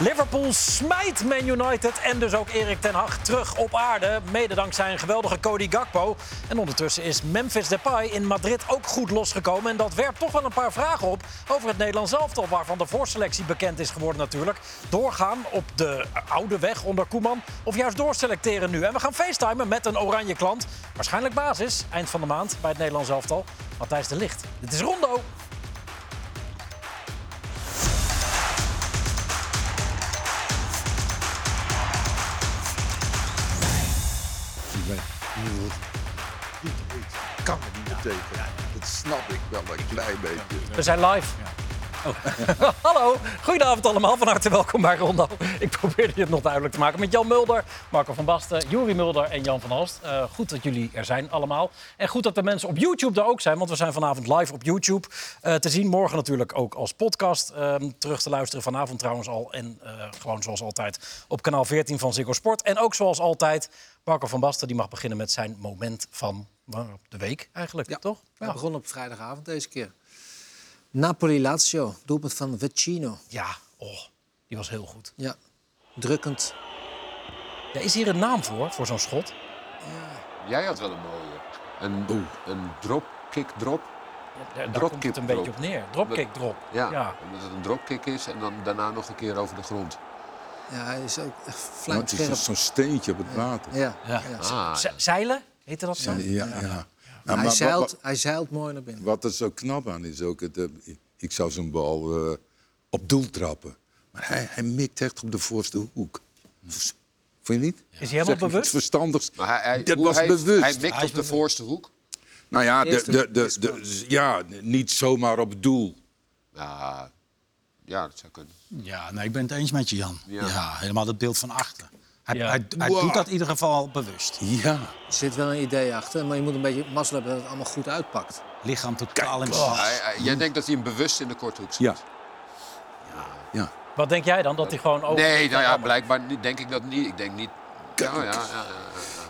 Liverpool smijt Man United en dus ook Erik ten Hag terug op aarde. Mede dankzij een geweldige Cody Gakpo. En ondertussen is Memphis Depay in Madrid ook goed losgekomen. En dat werpt toch wel een paar vragen op over het Nederlands elftal... waarvan de voorselectie bekend is geworden natuurlijk. Doorgaan op de oude weg onder Koeman of juist doorselecteren nu. En we gaan facetimen met een oranje klant. Waarschijnlijk basis, eind van de maand bij het Nederlands elftal. Matthijs de Licht. Dit is Rondo. Betekenen. Dat snap ik wel een klein beetje. We zijn live. Oh. Hallo, goedenavond allemaal. Van harte welkom bij Rondo. Ik probeerde het nog duidelijk te maken met Jan Mulder, Marco van Basten, Juri Mulder en Jan van Halst. Uh, goed dat jullie er zijn allemaal. En goed dat de mensen op YouTube er ook zijn, want we zijn vanavond live op YouTube uh, te zien. Morgen natuurlijk ook als podcast uh, terug te luisteren. Vanavond trouwens al en eh, gewoon zoals altijd op kanaal 14 van Ziggo Sport. En ook zoals altijd Marco van Basten, die mag beginnen met zijn moment van de week eigenlijk, Ja. toch? We begonnen op vrijdagavond deze keer. Napoli-Lazio, doelpunt van Vecino. Ja, oh, die was heel goed. Ja, drukkend. Ja, is hier een naam voor, voor zo'n schot? Jij had wel een mooie. Een, een dropkick drop. Ja, daar komt het een drop. beetje op neer. Dropkick drop. Ja, Ja. omdat het een dropkick is en dan daarna nog een keer over de grond. Ja, hij is ook echt Nou, het is vlijmscherp. zo'n steentje op het water. Ja, Ja. ja. Ah, zeilen, heette dat zo? Ja, ja. Hij, maar zeilt, wat, hij zeilt mooi naar binnen. wat er zo knap aan is ook, het, eh, ik zou zo'n bal eh, op doel trappen. Maar hij, hij mikt echt op de voorste hoek. Vond je niet? Is hij helemaal bewust? verstandigs. maar hij, hij, dat hoe was hij, bewust. Hij mikt op de voorste hoek. nou ja, de, de, de, ja, niet zomaar op doel. Ja, ja, dat zou kunnen. Ja, nee, ik ben het eens met je, Jan. Ja. Ja, helemaal dat beeld van achter. Hij, Ja. hij, hij Wow. doet dat in ieder geval bewust. Ja. Er zit wel een idee achter, maar je moet een beetje mazzel hebben dat het allemaal goed uitpakt. Lichaam totaal in hij- jij denkt dat hij hem bewust in de korte hoek zit? Ja. ja. Wat denk jij dan? Dat hij gewoon over... Nee, nou ja, blijkbaar niet- denk ik dat niet. Ik denk niet... Ja, ja, ja, ja.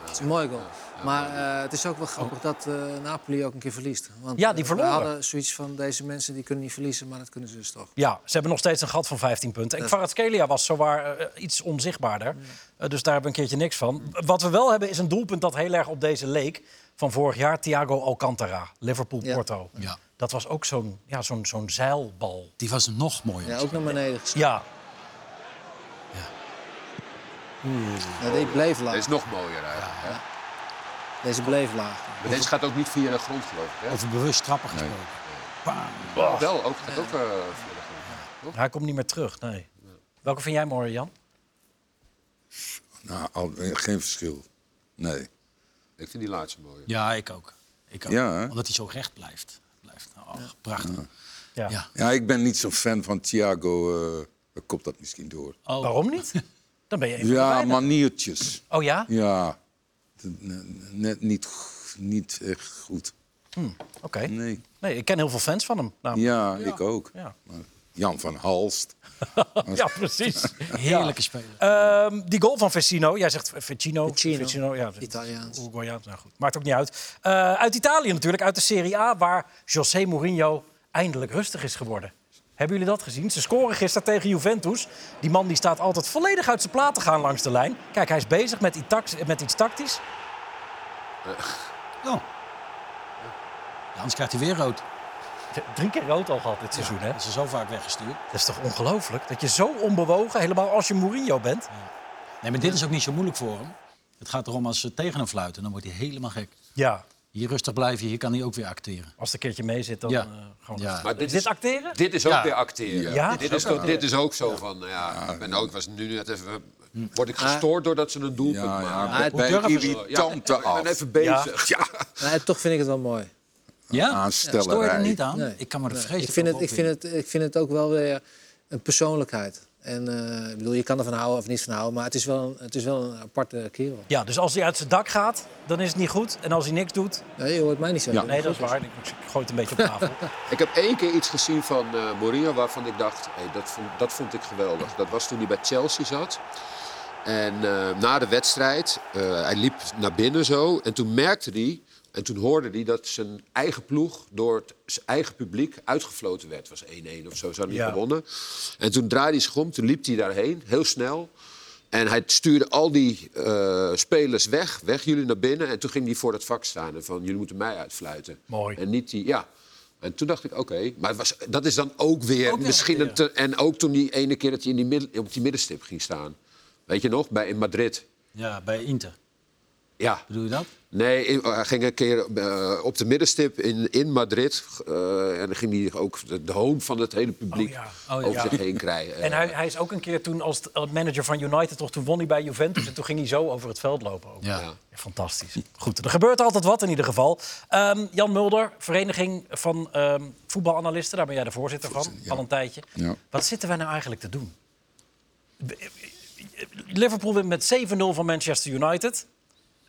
Het is een mooi goal. Maar eh, het is ook wel grappig dat eh, Napoli ook een keer verliest. Want Ja, die eh, verloren. We hadden zoiets van deze mensen die kunnen niet verliezen, maar dat kunnen ze dus toch. Ja, ze hebben nog steeds een gat van 15 punten. En Kvaratskhelia was zowaar iets onzichtbaarder. Eh, dus daar hebben we een keertje niks van. Wat we wel hebben is een doelpunt dat heel erg op deze leek. Van vorig jaar, Thiago Alcantara, Liverpool-Porto. Ja. Dat was ook zo'n ja, zo'n zo'n zeilbal. Die was nog mooier. Ja, ook naar beneden gestaan. Ja, Ja, die bleef laag. Dat is nog mooier eigenlijk. hè. Deze bleef laag. Maar deze gaat ook niet via de grond, geloof ik. Hè? Over bewust trappen gesproken. Bam. Wel, ook, gaat ook eh, via de grond. hij komt niet meer terug, nee. Welke vind jij mooier, Jan? Nou, al, eh, geen verschil. Nee. Ik vind die laatste mooier. Ja, ik ook. Ik ook. Ja, hè? Omdat hij zo recht blijft. blijft. Oh, prachtig. Ja. Ja. Ja, ik ben niet zo'n fan van Thiago. eh dan komt dat misschien door. Oh. Waarom niet? Dan ben je een van de Ja, maniertjes. Oh ja? Ja, net niet, niet echt goed. Oké. Nee. Nee, ik ken heel veel fans van hem. namelijk. Ja, ik ook. Ja. Maar Jan van Halst. Ja, precies. Heerlijke speler. Ehm, die goal van Vecino, jij zegt Vecino. Vecino. ja, Italiaans. Uruguayaans, nou goed. Maakt ook niet uit. Eh, uit Italië natuurlijk, uit de Serie A, waar José Mourinho eindelijk rustig is geworden. Hebben jullie dat gezien? Ze scoren gisteren tegen Juventus. Die man die staat altijd volledig uit zijn plaat te gaan langs de lijn. Kijk, hij is bezig met, met iets tactisch. Oh. Ja, anders krijgt hij weer rood. Drie keer rood al gehad dit seizoen, hè? Dat is zo vaak weggestuurd. Dat is toch ongelooflijk? Dat je zo onbewogen, helemaal als je Mourinho bent. Nee, maar dit is ook niet zo moeilijk voor hem. Het gaat erom als ze tegen hem fluiten, dan wordt hij helemaal gek. Ja, Hier rustig blijven, hier kan hij ook weer acteren. als het een keertje mee zit, dan Ja. eh, gewoon... Ja. Maar Is dit dit is, acteren? dit is ook Ja. weer acteren. Ja? Dit, is, dit is ook zo van, ja, ik ben ook, was nu net even... Word ik Ah. gestoord doordat ze een doelpunt Ja, ja, maken? durven ze- irritante Ja, ik af. ben even bezig. Ja, Nee, toch vind ik het wel mooi. Ja? Stoor je er niet aan? Nee. Ik kan me er Nee, vreselijk ik, vind het, op ik, vind het, ik vind het ook wel weer een persoonlijkheid. En eh, ik bedoel, je kan ervan houden of niet van houden, maar het is wel een, het is wel een aparte kerel. Ja, dus als hij uit zijn dak gaat, dan is het niet goed. En als hij niks doet, Nee, je hoort mij niet zeggen. nee, dat is waar. Ik ik gooi het een beetje op tafel. Ik heb één keer iets gezien van eh Mourinho waarvan ik dacht, hey, dat, vond, dat vond ik geweldig. Dat was toen hij bij Chelsea zat. En eh, na de wedstrijd, eh, hij liep naar binnen zo. En toen merkte hij En toen hoorde hij dat zijn eigen ploeg door het zijn eigen publiek uitgefloten werd. Het was 1-1 of zo, ze hadden niet Ja. gewonnen. En toen draaide hij zich om, toen liep hij daarheen, heel snel. En hij stuurde al die eh, spelers weg, weg jullie naar binnen. En toen ging hij voor dat vak staan en van, jullie moeten mij uitfluiten. Mooi. En niet die, ja. En toen dacht ik, oké, maar was, dat is dan ook weer Ook misschien een een te- En ook toen die ene keer dat hij in die midden, op die middenstip ging staan. Weet je nog, bij, in Madrid. Ja, bij Inter. Ja, Bedoel je dat? Nee, in- hij ging een keer eh, op de middenstip in, in Madrid. eh, en dan ging hij ook de, de hoon van het hele publiek Oh ja. Oh ja. over Ja. zich heen krijgen. En hij, hij is ook een keer toen als manager van United, toch, toen won hij bij Juventus en toen ging hij zo over het veld lopen. Ook. Ja. Fantastisch. Goed, er gebeurt altijd wat in ieder geval. Ehm, Jan Mulder, Vereniging van ehm, Voetbalanalisten, daar ben jij de voorzitter van, Ja. al een tijdje. Ja. Wat zitten wij nou eigenlijk te doen? Liverpool wint met 7-0 van Manchester United.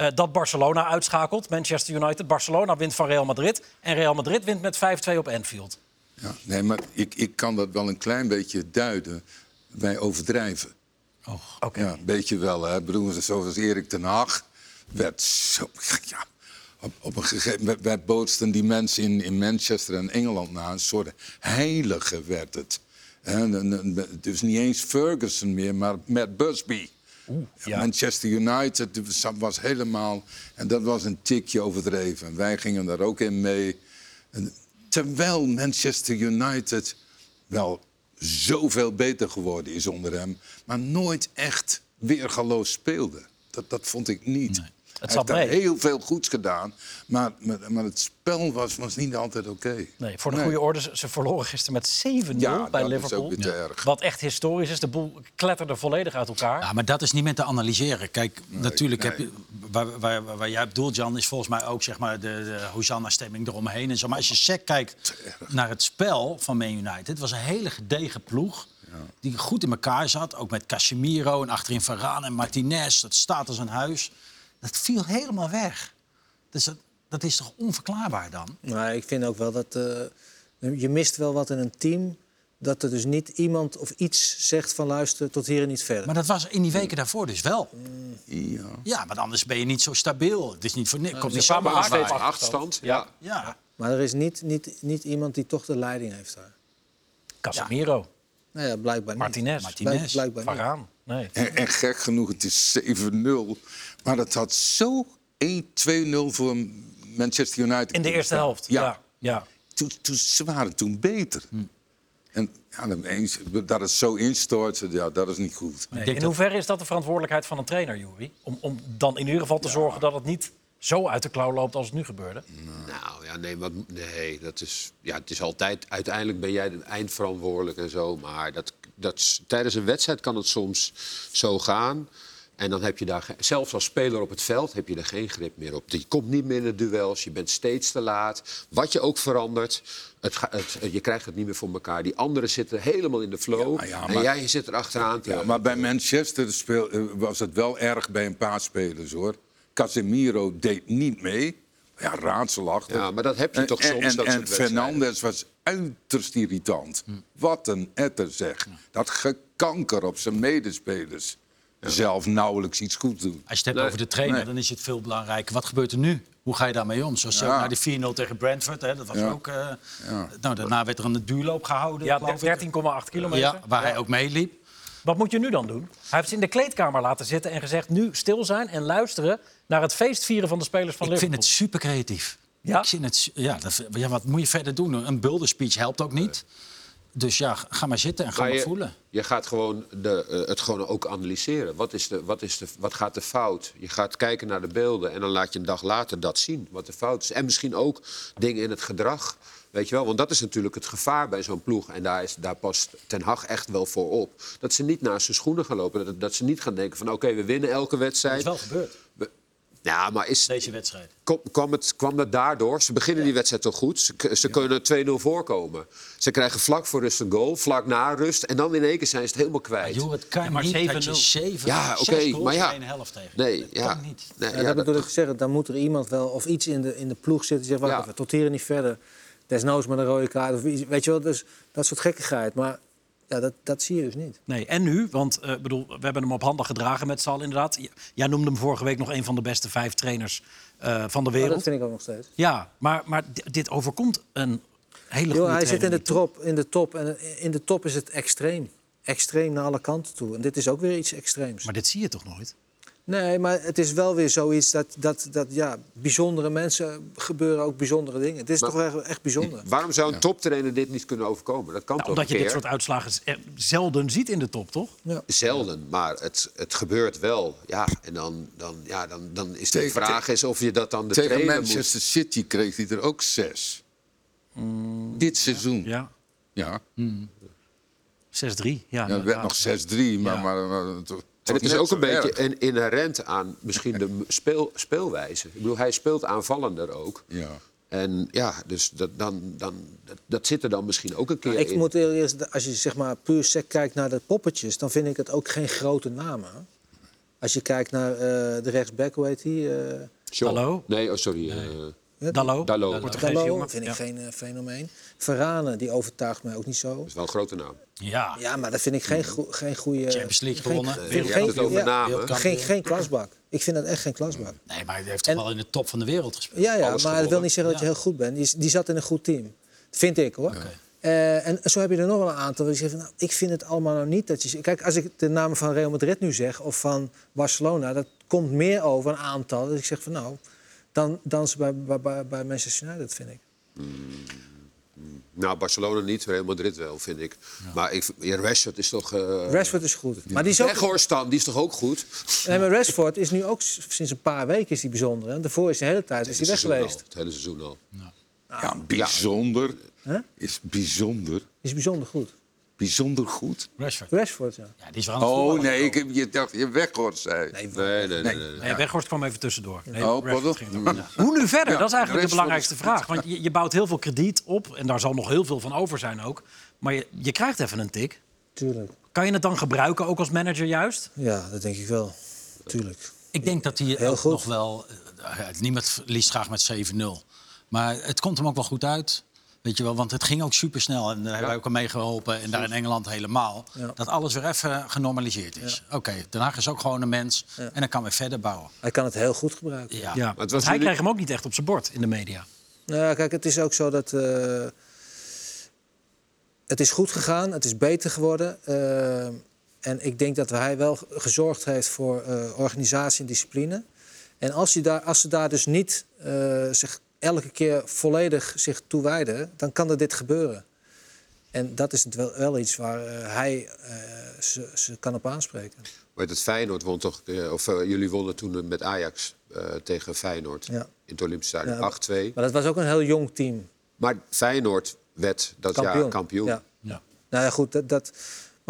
Eh, dat Barcelona uitschakelt, Manchester United. Barcelona wint van Real Madrid. En Real Madrid wint met 5-2 op Anfield. Ja, nee, maar ik, ik kan dat wel een klein beetje duiden. Wij overdrijven. Oké. Ja, een beetje wel. Hè. Bedoel, zoals Erik ten Hag werd zo... Ja, op, op een gegeven moment wij bootsten die mensen in, in Manchester en Engeland na. Een soort heilige werd het. Het is niet eens Ferguson meer, maar Matt Busby. Ja. Manchester United was helemaal... En dat was een tikje overdreven. En wij gingen daar ook in mee. En terwijl Manchester United wel zoveel beter geworden is onder hem... maar nooit echt weergaloos speelde. Dat, dat vond ik niet. Hij zat heeft mee. heel veel goeds gedaan, maar, maar, maar het spel was, was niet altijd oké. Nee, voor de Nee. goede orde, ze- verloren gisteren met 7-0 Ja, bij dat is Liverpool. ook weer te erg. Wat echt historisch is. De boel kletterde volledig uit elkaar. Ja, maar dat is niet meer te analyseren. Kijk, natuurlijk nee. heb je... Waar, waar, waar, waar jij bedoelt, Jan, is volgens mij ook zeg maar, de, de Hosanna-stemming eromheen. En zo. Maar als je sec kijkt naar het spel van Man United... het was een hele gedegen ploeg die goed in elkaar zat. Ook met Casemiro en achterin Varane en Martinez. Dat staat als een huis. Dat viel helemaal weg. Dus dat, dat is toch onverklaarbaar dan? Maar ik vind ook wel dat eh, je mist wel wat in een team. Dat er dus niet iemand of iets zegt van luister tot hier en niet verder. Maar dat was in die weken daarvoor dus wel. Ja. Ja, maar anders ben je niet zo stabiel. Het is niet voor niks. Komt niet bij. op Steeds achterstand. Ja. Ja. Maar er is niet, niet, niet iemand die toch de leiding heeft daar. Casemiro, Nou ja, blijkbaar niet. Martinez, Martinez. Blijkbaar. Varaan. Nee. En, en gek genoeg, het is 7-0. Maar het had zo 1-2-0 voor Manchester United. In de eerste helft. Ja. ja. Toen, toen, ze waren toen beter. En ja, dat het zo instort, ja, dat is niet goed. Nee. In dat- hoeverre is dat de verantwoordelijkheid van een trainer, Jury? Om, om dan in ieder geval te zorgen dat het niet zo uit de klauw loopt als het nu gebeurde. Nou ja, nee, wat, nee dat is, ja, het is altijd... Uiteindelijk ben jij de eindverantwoordelijk en zo. Maar dat, dat, tijdens een wedstrijd kan het soms zo gaan. En dan heb je daar... Zelfs als speler op het veld heb je er geen grip meer op. Je komt niet meer in de duels, je bent steeds te laat. Wat je ook verandert, het, je krijgt het niet meer voor elkaar. Die anderen zitten helemaal in de flow. Ja, ja, En maar- jij zit er achteraan te... Ja, maar bij Manchester speel, eh, was het wel erg bij een paar spelers, hoor. Casemiro deed niet mee. Ja, raadselachtig. Ja, maar dat heb je toch en, soms, En, dat en. Fernandes was uiterst irritant. Wat een etter, zeg. Dat gekanker op zijn medespelers. Zelf nauwelijks iets goed doen. Als je het hebt Nee. over de trainer, Nee. dan is het veel belangrijker. Wat gebeurt er nu? Hoe ga je daarmee om? Zoals Ja. ook naar de 4-0 tegen Brentford. Hè, dat was Ja. ook, eh, nou, daarna werd er een duurloop gehouden. Ja, geloof ik. 13,8 kilometer. Ja, waar hij ook meeliep. Wat moet je nu dan doen? Hij heeft ze in de kleedkamer laten zitten en gezegd... nu stil zijn en luisteren naar het feestvieren van de spelers van Ik vind Liverpool. het super creatief. Ja? Ik vind het, ja, dat, ja, wat moet je verder doen? Een bulderspeech helpt ook niet. Dus ja, ga maar zitten en ga Maar maar je, voelen. je gaat gewoon de, eh, het gewoon ook analyseren. Wat, is de, wat, is de, wat gaat er fout? Je gaat kijken naar de beelden en dan laat je een dag later dat zien. Wat de fout is. En misschien ook dingen in het gedrag. Weet je wel? Want dat is natuurlijk het gevaar bij zo'n ploeg. En daar, is, daar past Ten Hag echt wel voor op. Dat ze niet naast zijn schoenen gaan lopen. Dat, dat ze niet gaan denken van oké, we winnen elke Dat wedstrijd. is wel gebeurd, We- ja, maar is, deze wedstrijd. Kom, kwam, het, kwam dat daardoor? Ze beginnen die wedstrijd toch goed. Ze, ze kunnen 2-0 voorkomen. Ze krijgen vlak voor rust een goal, vlak na rust. En dan in één keer zijn ze het helemaal kwijt. Joh, het kan Ja, maar niet dat 7-0. je zeven, Ja, oké, goals maar ja. in helft tegen. nee, dat ja. kan niet. Nee, Ja, ja, dat dat- bedoel ik te zeggen. Dan moet er iemand wel of iets in de, in de ploeg zitten. Die zegt, wacht Ja. even, tot hier en niet verder. Desnoods met een rode kaart. Of iets, weet je wel, dus dat soort gekkigheid. Maar Ja, dat, dat zie je dus niet. Nee, en nu? Want eh, bedoel, we hebben hem op handen gedragen met allen inderdaad. Jij noemde hem vorige week nog een van de beste vijf trainers eh, van de Maar wereld. dat vind ik ook nog steeds. Ja, maar, maar di- dit overkomt een hele goede hij zit in de, top, in de top. En eh, in de top is het extreem. Extreem naar alle kanten toe. En dit is ook weer iets extreems. Maar dit zie je toch nooit? Nee, maar het is wel weer zoiets dat, dat, dat ja, bijzondere mensen gebeuren ook bijzondere dingen. Het is Maar- toch wel echt bijzonder. Waarom zou een toptrainer dit niet kunnen overkomen? Dat kan Nou, toch omdat je dit soort uitslagen eh, zelden ziet in de top, toch? Zelden, maar het, het gebeurt wel. Ja, en dan, dan, ja, dan, dan is de Tegen- vraag is of je dat dan de Tegen trainer Manchester City kreeg hij er ook zes. Dit seizoen. Ja, Ja, ja. 6-3. Ja, het werd nog 6-3, maar... Ja. maar, maar moet... En het is ook een beetje inherent aan misschien de speel, speelwijze. Ik bedoel, hij speelt aanvallender ook. Ja. En ja, dus dat, dan, dan, dat, dat zit er dan misschien ook een keer Ik in. moet eerst, als je zeg maar puur sec kijkt naar de poppetjes, dan vind ik het ook geen grote namen. Als je kijkt naar eh, de rechtsback, hoe heet die? eh. Hallo? Nee, oh, sorry. eh, Dallo. Dallo. Dallo, vind ik Ja. geen eh, fenomeen. Verane, die overtuigt mij ook niet zo. dat is wel een grote naam. Ja, Ja, maar dat vind ik geen, geen goede... Champions League geen- gewonnen. geen, het over ja, geen, geen klasbak. Ik vind dat echt geen klasbak. nee, maar hij heeft toch wel in de top van de wereld gespeeld. Ja, ja Alles maar dat wil niet zeggen dat je Ja. heel goed bent. Die, die zat in een goed team. Vind ik hoor. Eh, en zo heb je er nog wel een aantal. zegt van, nou, ik vind het allemaal nou niet dat je. Kijk, als ik de namen van Real Madrid nu zeg of van Barcelona, dat komt meer over een aantal. Dat ik zeg van nou, dan, dan ze bij, bij, bij, Manchester United, vind ik. Nou, Barcelona niet, Real Madrid wel, vind ik. Maar ik, ja, Rashford is toch... eh Rashford is goed. Maar die is ook. Weghorst dan, die is toch ook goed? Nee, maar Rashford is nu ook sinds een paar weken is die bijzonder. Hè? Daarvoor is de hele tijd is Het hij weg geweest. al, Het hele seizoen al. Ja, bijzonder. Hè? Is bijzonder. Is bijzonder goed. Bijzonder goed. Rashford. Rashford, ja. Ja, die is wel Oh nee, ik je dacht je weggooit zei. Nee, Nee, nee, nee. nee, nee. Nee, Weghorst kwam even tussendoor. Nee, Oh, er. Hoe nu verder? Ja, dat is eigenlijk de belangrijkste vraag. Want je, je bouwt heel veel krediet op en daar zal nog heel veel van over zijn ook. Maar je, je krijgt even een tik. tuurlijk. Kan je het dan gebruiken ook als manager juist? Ja, dat denk ik wel. Tuurlijk. Ik denk dat hij ook nog wel... eh, niemand verliest graag met 7-0. Maar het komt hem ook wel goed uit. Weet je wel, want het ging ook supersnel. En daar hebben wij ook aan meegeholpen. En daar in Engeland helemaal. Ja. Dat alles weer even genormaliseerd is. Oké, Den Haag is ook gewoon een mens. En dan kan weer verder bouwen. Hij kan het heel goed gebruiken. Ja. Ja. het was Want hij jullie- kreeg hem ook niet echt op zijn bord in de media. Nou ja, kijk, het is ook zo dat. eh, het is goed gegaan, het is beter geworden. eh, en ik denk dat hij wel gezorgd heeft voor eh, organisatie en discipline. En als, hij daar, als ze daar dus niet eh, zich elke keer volledig zich toe wijden, dan kan er dit gebeuren. En dat is het wel, wel iets waar eh, hij eh, ze, ze kan op aanspreken. Maar het Feyenoord won toch... eh, of jullie wonnen toen met Ajax eh, tegen Feyenoord. Ja. In het Olympisch Stadion. Ja. 8-2. Maar dat was ook een heel jong team. Maar Feyenoord werd dat Kampioen. jaar kampioen. Ja. Ja. Nou ja, goed, dat, dat,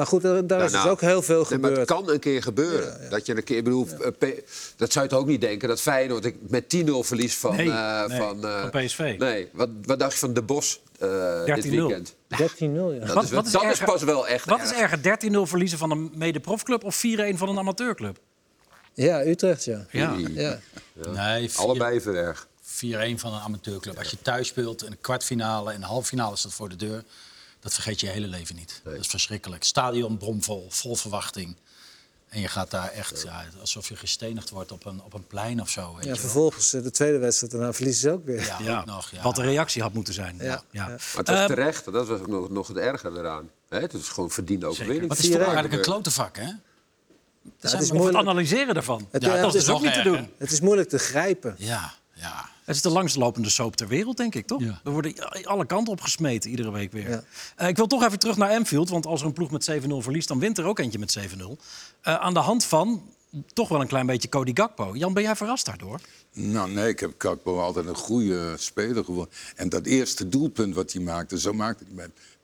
maar goed, daar daar is nou, dus ook heel veel Nee, maar gebeurd. het kan een keer gebeuren. Dat je een keer, ik bedoel, eh, P- dat zou je toch ook niet denken dat Feyenoord ik met 10-0 verliest van, Nee, eh, nee, van, eh, van PSV. Nee, wat, wat dacht je van De Bos eh, dit 13-0. weekend? 13-0, ja. Dat, Wat- is, wat is dat is erger- pas wel echt Wat erg. is erger, 13-0 verliezen van een mede-profclub of 4-1 van een amateurclub? Ja, Utrecht, ja. Ja. ja. Nee, vier- Allebei even erg. 4-1 van een amateurclub. Als je thuis speelt in een kwartfinale en een halffinale staat voor de deur... dat vergeet je je hele leven niet. Dat is verschrikkelijk. Stadion bomvol, vol verwachting. En je gaat daar echt ja, alsof je gestenigd wordt op een, op een plein of zo. Weet ja je vervolgens eh, de tweede wedstrijd, daarna verliezen ze ook weer. Ja, Ja. ook nog. Ja. Wat de reactie had moeten zijn. Ja. Ja. Ja. Maar het was Ehm, terecht, dat was ook nog, nog het erger eraan. Hè, het is gewoon verdiende overwinning. Maar het is toch 4-1 eigenlijk een klote vak, hè? Ja, zijn het is Of het moeilijk, analyseren daarvan. Het- ja, ja, dat is is dus ook niet te doen. het is moeilijk te grijpen. Ja, ja. Het is de langstlopende soap ter wereld, denk ik, toch? Ja. Er worden alle kanten op gesmeten, iedere week weer. Ja. Eh, ik wil toch even terug naar Anfield, want als er een ploeg met 7-0 verliest... dan wint er ook eentje met 7-0. Eh, aan de hand van toch wel een klein beetje Cody Gakpo. Jan, ben jij verrast daardoor? Nou nee, ik heb Kakpo altijd een goede speler gevonden. En dat eerste doelpunt wat hij maakte, zo maakte hij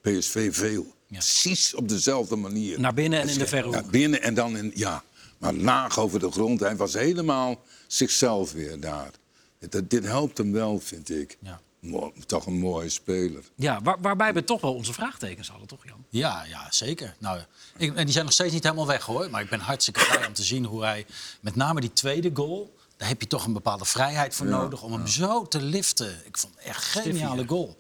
bij PSV veel. Precies op dezelfde manier. Naar binnen en in de verre Ja, hoek. binnen en dan in, ja, maar laag over de grond. Hij was helemaal zichzelf weer daar. Dit, dit helpt hem wel, vind ik. Ja. Mo- toch een mooie speler. Ja, waar- waarbij we toch wel onze vraagtekens hadden, toch Jan? Ja, ja, zeker. Nou, ik, en die zijn nog steeds niet helemaal weg hoor. Maar ik ben hartstikke blij om te zien hoe hij, met name die tweede goal, daar heb je toch een bepaalde vrijheid voor nodig om hem zo te liften. Ik vond het echt een geniale goal.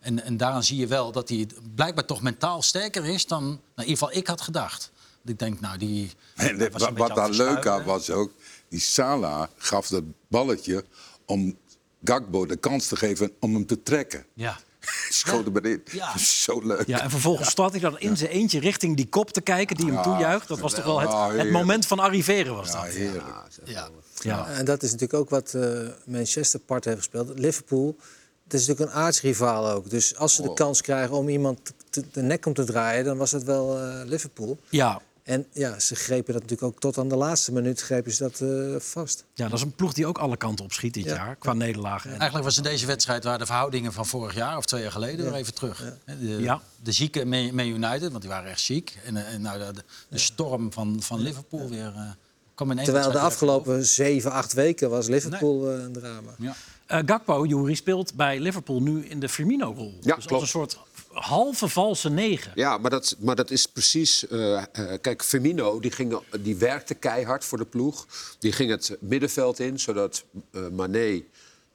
En, en daaraan zie je wel dat hij blijkbaar toch mentaal sterker is dan nou, in ieder geval ik had gedacht. Ik denk, nou, die. En wat, daar leuk aan was ook, die Sala gaf dat balletje om Gakbo de kans te geven om hem te trekken. Ja. Schoot hem erin. Ja. Zo leuk. Ja, en vervolgens staat hij dan in zijn eentje richting die kop te kijken die hem Ja, toejuicht. Dat was toch wel het, het moment van arriveren was Ja, dat. heerlijk. Ja. Ja. En dat is natuurlijk ook wat eh, Manchester part heeft gespeeld. Liverpool, dat is natuurlijk een aardsrivaal ook. Dus als ze de kans krijgen om iemand te- de nek om te draaien... dan was het wel eh, Liverpool. Ja. En ja, ze grepen dat natuurlijk ook tot aan de laatste minuut grepen ze dat eh, vast. ja, dat is een ploeg die ook alle kanten op schiet dit Ja. jaar, qua nederlagen. En- Eigenlijk was in deze wedstrijd waar de verhoudingen van vorig jaar of twee jaar geleden weer even terug. Hè, De, Ja. de zieke Man United, want die waren echt ziek. En, eh, en nou, de, de storm van, van Liverpool weer. eh kwam in één Terwijl de afgelopen zeven, acht weken was Liverpool een drama. Ja. Eh, Gakpo, Jury, speelt bij Liverpool nu in de Firmino-rol. Ja, dus klopt. als een soort halve valse negen. Ja, maar dat, maar dat is precies. eh, eh, kijk, Firmino die, ging, die werkte keihard voor de ploeg. Die ging het middenveld in, zodat eh Mané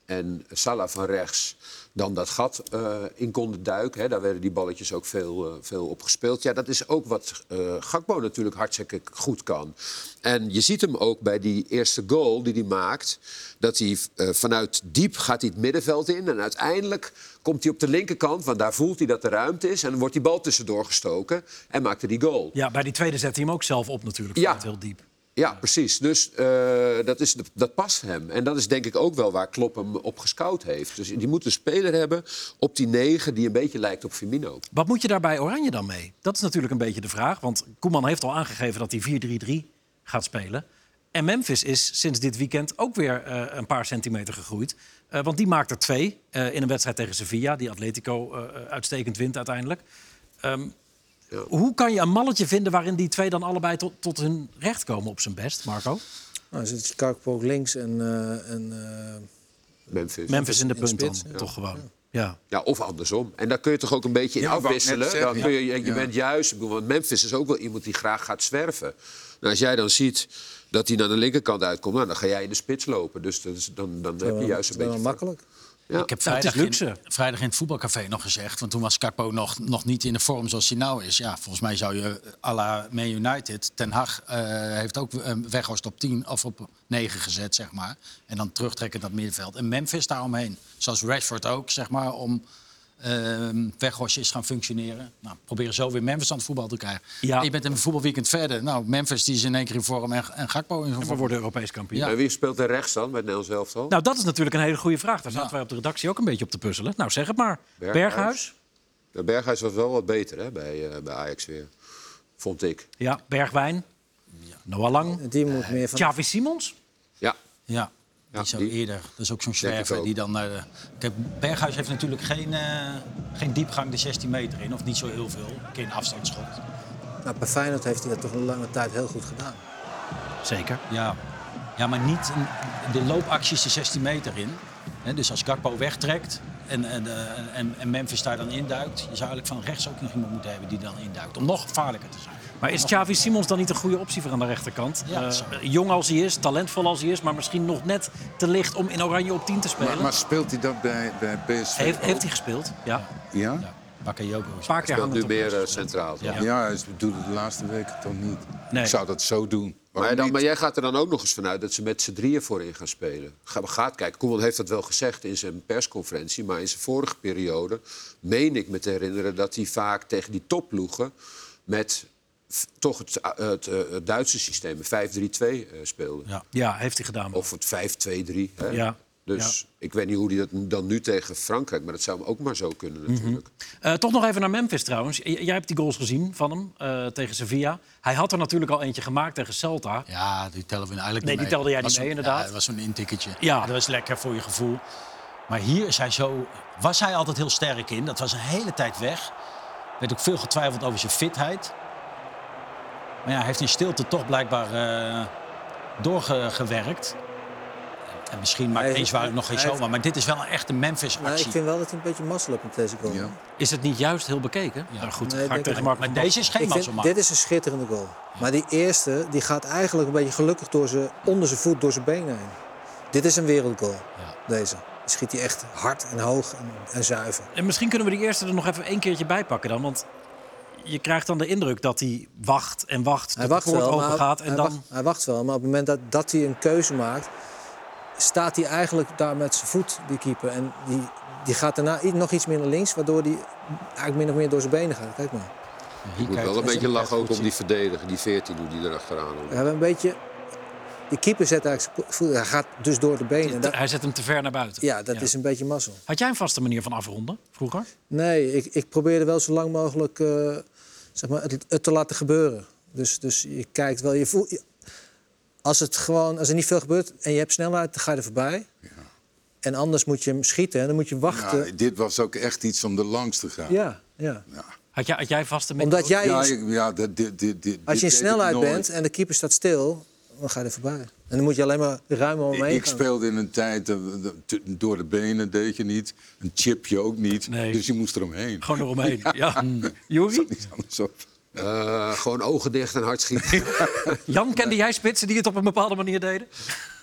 en Salah van rechts dan dat gat eh, in konden duiken. Hè. Daar werden die balletjes ook veel, eh, veel op gespeeld. Ja, dat is ook wat eh Gakpo natuurlijk hartstikke goed kan. En je ziet hem ook bij die eerste goal die hij maakt... dat hij vanuit diep gaat hij het middenveld in... en uiteindelijk komt hij op de linkerkant... want daar voelt hij dat er ruimte is... en dan wordt die bal tussendoor gestoken en maakt hij die goal. Ja, bij die tweede zet hij hem ook zelf op natuurlijk. Ja. heel diep. Ja, precies. Dus eh, dat, is, dat past hem. En dat is denk ik ook wel waar Klopp hem op gescout heeft. Dus die moet een speler hebben op die negen die een beetje lijkt op Firmino. Wat moet je daar bij Oranje dan mee? Dat is natuurlijk een beetje de vraag. Want Koeman heeft al aangegeven dat hij 4-3-3 gaat spelen. En Memphis is sinds dit weekend ook weer eh, een paar centimeter gegroeid. Eh, want die maakt er twee in een wedstrijd tegen Sevilla... die Atletico uitstekend wint uiteindelijk. Hoe kan je een malletje vinden waarin die twee dan allebei tot, tot hun recht komen op zijn best, Marco? Nou, dan zit Chicago ook links en, eh, en eh, Memphis. Memphis in de punt dan, spits, ja. toch gewoon. Ja. Ja, of andersom. En daar kun je toch ook een beetje in Ja, afwisselen. Dan kun je, je Ja. bent juist, ik bedoel, want Memphis is ook wel iemand die graag gaat zwerven. Nou, als jij dan ziet dat hij naar de linkerkant uitkomt, nou, dan ga jij in de spits lopen. Dus dat is, dan, dan heb je juist een beetje... makkelijk. Ja. Ik heb Nou, vrijdag, in, vrijdag in het voetbalcafé nog gezegd. Want toen was Kakpo nog, nog niet in de vorm zoals hij nou is. Ja, volgens mij zou je à la Man United... Ten Hag eh, heeft ook eh, Weghorst op 10 of op 9 gezet, zeg maar. En dan terugtrekken naar het middenveld. En Memphis daaromheen. Zoals Rashford ook, zeg maar, om... ehm Weghorst is gaan functioneren. Nou, proberen zo weer Memphis aan het voetbal te krijgen. Ja. En je bent een voetbalweekend verder. Nou, Memphis die is in één keer in vorm en, en Gakpo in En we vorm. worden Europees kampioen. Ja. En wie speelt er rechts dan bij Nederlands elftal? Nou, dat is natuurlijk een hele goede vraag. Daar zaten Ja. wij op de redactie ook een beetje op te puzzelen. Nou, zeg het maar. Berghuis. Berghuis. De Berghuis was wel wat beter hè, bij, eh, bij Ajax weer. Vond ik. Ja, Bergwijn. Noah Lang. Die moet meer van... Xavi Simons. Ja. Ja, die die- eerder. Dat is ook zo'n zwerver die dan naar de... Kijk, Berghuis heeft natuurlijk geen, eh, geen diepgang de 16 meter in. Of niet zo heel veel. Geen afstandsschot. Nou, bij Feyenoord heeft hij dat toch een lange tijd heel goed gedaan. Zeker. Ja, ja maar niet een- de loopacties de 16 meter in. Hè, dus als Gakpo wegtrekt en, en, eh, en, en Memphis daar dan induikt... je zou eigenlijk van rechts ook nog iemand moeten hebben die dan induikt. Om nog gevaarlijker te zijn. Maar is Xavi Simons dan niet een goede optie voor aan de rechterkant? Ja, Eh, jong als hij is, talentvol als hij is... maar misschien nog net te licht om in Oranje op 10 te spelen. Maar, maar speelt hij dat bij, bij PSV heeft, ook? heeft hij gespeeld? Ja. Ja? Ja, Bakayoko paar keer Speelt nu de eh, centraal. toch? Ja. Ja, hij doet het de laatste weken toch niet. Nee. Ik zou dat zo doen. Maar, dan, maar jij gaat er dan ook nog eens vanuit dat ze met z'n drieën voorin gaan spelen. Ga, gaat kijken. Koeman heeft dat wel gezegd in zijn persconferentie. Maar in zijn vorige periode meen ik me te herinneren dat hij vaak tegen die topploegen met toch het, uh, het, uh, het Duitse systeem, een 5-3-2 uh, speelde. Ja. Ja, heeft hij gedaan. Of het 5-2-3. hè. Ja. Dus ik weet niet hoe hij dat dan nu tegen Frankrijk... maar dat zou hem ook maar zo kunnen natuurlijk. Eh, toch nog even naar Memphis trouwens. J- jij hebt die goals gezien van hem eh, tegen Sevilla. Hij had er natuurlijk al eentje gemaakt tegen Celta. Ja, die tellen we eigenlijk Nee, niet die mee. telde jij niet mee, inderdaad. Ja, dat was zo'n intikketje. Ja. Dat was lekker voor je gevoel. Maar hier is hij zo, was hij altijd heel sterk in. Dat was een hele tijd weg. Er werd ook veel getwijfeld over zijn fitheid. Maar ja, hij heeft in stilte toch blijkbaar eh, doorgewerkt. En misschien maakt eens waar ik nog geen zomaar. Maar dit is wel een echte Memphis-actie. ik vind wel dat hij een beetje mazzel met deze goal. Ja. Is het niet juist heel bekeken? Ja, nou, goed, Nee, ga ik tegen Maar deze is geen mazzelmaat. dit is een schitterende goal. Maar die eerste die gaat eigenlijk een beetje gelukkig door zijn, onder zijn voet, door zijn benen heen. Dit is een wereldgoal, deze. schiet hij echt hard en hoog en, en zuiver. En misschien kunnen we die eerste er nog even één keertje bij pakken dan. Want je krijgt dan de indruk dat hij wacht en wacht Hij tot wacht de poort wel, open maar gaat. En hij, dan... wacht, hij wacht wel, maar op het moment dat, dat hij een keuze maakt... staat hij eigenlijk daar met zijn voet, die keeper. En die, die gaat daarna nog iets meer naar links... waardoor hij eigenlijk min of meer door zijn benen gaat. Kijk maar. Ik moet wel een beetje lachen ook om die verdediger, die 14 hoe die erachteraan We hoor. hebben een beetje... Die keeper zet eigenlijk zijn voet... Hij gaat dus door de benen. Dat- Hij zet hem te ver naar buiten. ja, dat is een beetje mazzel. Had jij een vaste manier van afronden vroeger? Nee, ik, ik probeerde wel zo lang mogelijk eh, zeg maar, het, het te laten gebeuren. Dus, dus je kijkt wel, je voelt... je- als, het gewoon, als er niet veel gebeurt en je hebt snelheid, dan ga je er voorbij. En anders moet je hem schieten en dan moet je wachten. Ja, dit was ook echt iets om er langs te gaan. Ja, ja. Had jij, had jij vaste Omdat jij, Ja, ik- ja dat, dit, dit, dit, als je in snelheid bent en de keeper staat stil, dan ga je er voorbij. En dan moet je alleen maar ruim omheen ik speelde in een tijd, eh, door de benen deed je niet. Een chipje ook niet. Nee. Dus je moest eromheen. Gewoon eromheen. Ja. Juri? Niet anders op. Eh, gewoon ogen dicht en hard schieten. Jan, kende jij spitsen die het op een bepaalde manier deden?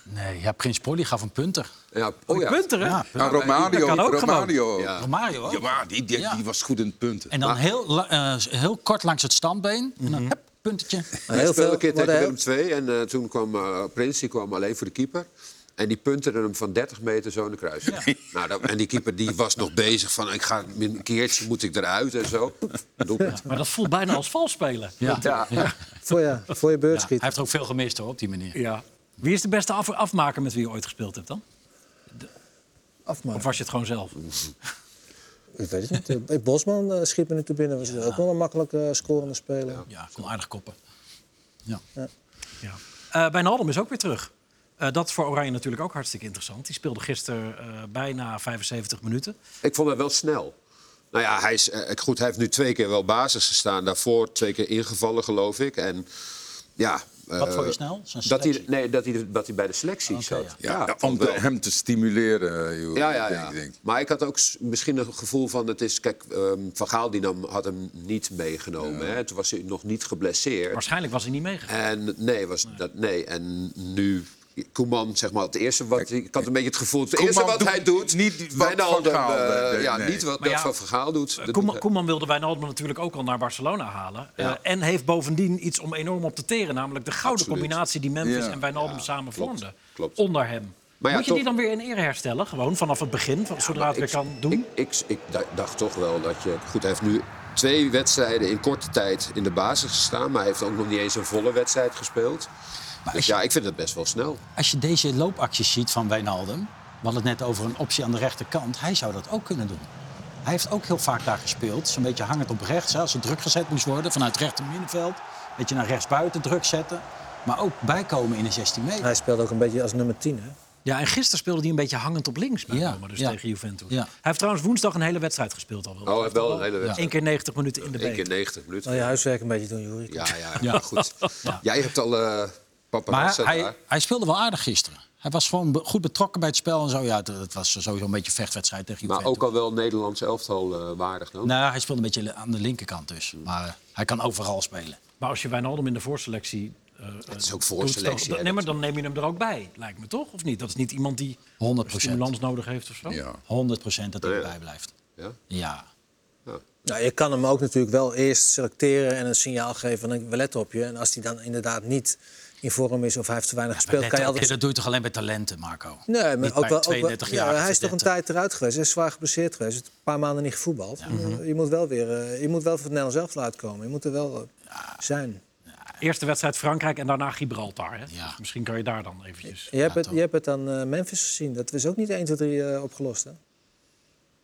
Nee, ja, Prins Polly gaf een punter. ja, oh ja. Punten, hè? Ja, Ja, Romario, dat kan ook Romario. Ja. Romario ook. Ja, maar die, die, Ja. die was goed in het punten. En dan heel, eh, heel kort langs het standbeen. En dan hup, puntetje. Hij heel speelde veel een keer tegen Willem II en eh, toen kwam eh, Prins die kwam alleen voor de keeper. En die punterde hem van 30 meter zo in de kruis. Nou, dat- en die keeper die was nog bezig van... ik ga een keertje, moet ik eruit en zo. Doelpunt. Maar dat voelt bijna als vals spelen. Ja. Ja. Ja. voor, je, voor je beurt Ja, Hij heeft er ook veel gemist hoor, op die manier. Ja. Wie is de beste af afmaker met wie je ooit gespeeld hebt dan? Of Afmaken. was je het gewoon zelf? Ik weet het niet. Eh, Bosman uh, schiet me nu te binnen. Was ook wel een makkelijke eh, scorende speler. Ja, kon aardig koppen. Ja. Ja. Eh Wijnaldum is ook weer terug. Eh, dat is voor Oranje natuurlijk ook hartstikke interessant. Die speelde gisteren eh, bijna 75 minuten. Ik vond hem wel snel. Nou ja, hij, is, eh, goed, hij heeft nu twee keer wel basis gestaan. Daarvoor twee keer ingevallen, geloof ik. En ja... Wat eh, vond je snel? Zijn Dat hij, nee, dat hij, dat hij bij de selectie zat. ja. Om te- hem te stimuleren. eh, joh, Ja, ja, denk. Maar ik had ook misschien een gevoel van... Het is, kijk, ehm, Van Gaal die nam, had hem niet meegenomen. Hè? Toen was hij nog niet geblesseerd. Waarschijnlijk was hij niet meegegaan. En nee, was Dat, nee. en nu... Koeman, zeg maar, het eerste wat... Ik had een beetje het gevoel... Het Koeman eerste wat doet hij doet... niet wat Wijnaldum, Van Gaal, eh, nee, ja, nee. niet wat ja, Van Van Gaal doet. Dat Koeman, doet- Koeman wilde Wijnaldum natuurlijk ook al naar Barcelona halen. Ja. Eh, en heeft bovendien iets om enorm op te teren. Namelijk de gouden Absoluut. combinatie die Memphis Ja. en Wijnaldum samen klopt, vormden. klopt. Onder hem. Maar ja, Moet je die dan weer in ere herstellen? Gewoon vanaf het begin, van, zodra het weer kan doen? Ik, ik, ik da- dacht toch wel dat je... Goed, hij heeft nu twee wedstrijden in korte tijd in de basis gestaan... maar hij heeft ook nog niet eens een volle wedstrijd gespeeld. Maar Dus je, ja, ik vind het best wel snel. als je deze loopacties ziet van Wijnaldum... we hadden het net over een optie aan de rechterkant. Hij zou dat ook kunnen doen. Hij heeft ook heel vaak daar gespeeld. Zo'n beetje hangend op rechts. hè, Als er druk gezet moest worden vanuit rechter middenveld. Beetje naar rechtsbuiten druk zetten. Maar ook bijkomen in de 16 meter. Hij speelde ook een beetje als nummer 10. Hè? Ja, en gisteren speelde hij een beetje hangend op links bij Ja, Roma, dus ja. tegen Juventus. Ja. Hij heeft trouwens woensdag een hele wedstrijd gespeeld al. Oh, hij heeft wel een hele wedstrijd. Eén keer 90 minuten in de Eén keer 90 minuten. Wil je huiswerk een beetje doen? Ja, ja, ja. goed. Jij hebt al eh papa Maar hij, hij speelde wel aardig gisteren. Hij was gewoon goed betrokken bij het spel en zo. Ja, het, het was sowieso een beetje vechtwedstrijd tegen Maar Juventus. ook al wel Nederlands elftal eh, waardig dan. Nou, hij speelde een beetje aan de linkerkant dus. Maar eh, hij kan overal spelen. Maar als je Wijnaldum in de voorselectie... eh, Het is ook voorselectie. dan-. Nee, maar dan neem je hem er ook bij, lijkt me toch? Of niet? Dat is niet iemand die 100 stimulans nodig heeft of zo? Ja. 100 procent dat hij erbij blijft. Ja? Ja. Nou, je kan hem ook natuurlijk wel eerst selecteren en een signaal geven van we letten op je. En als hij dan inderdaad niet in vorm is of hij heeft te weinig gespeeld, Let kan je op, altijd... Dat doe je toch alleen bij talenten, Marco? Nee, maar ook wel, ook wel 32 ja, jaar. hij is toch een tijd eruit geweest. Hij is zwaar geblesseerd geweest. Hij heeft een paar maanden niet gevoetbald. Mhm. Je moet wel weer, eh, je moet wel voor het Nederlands zelf uitkomen. Je moet er wel eh, zijn. Eerste wedstrijd Frankrijk en daarna Gibraltar. Hè? Ja. Dus misschien kan je daar dan eventjes... Je hebt, het, je hebt het aan eh, Memphis gezien. Dat is ook niet 1, 2, 3 eh, opgelost. Hè?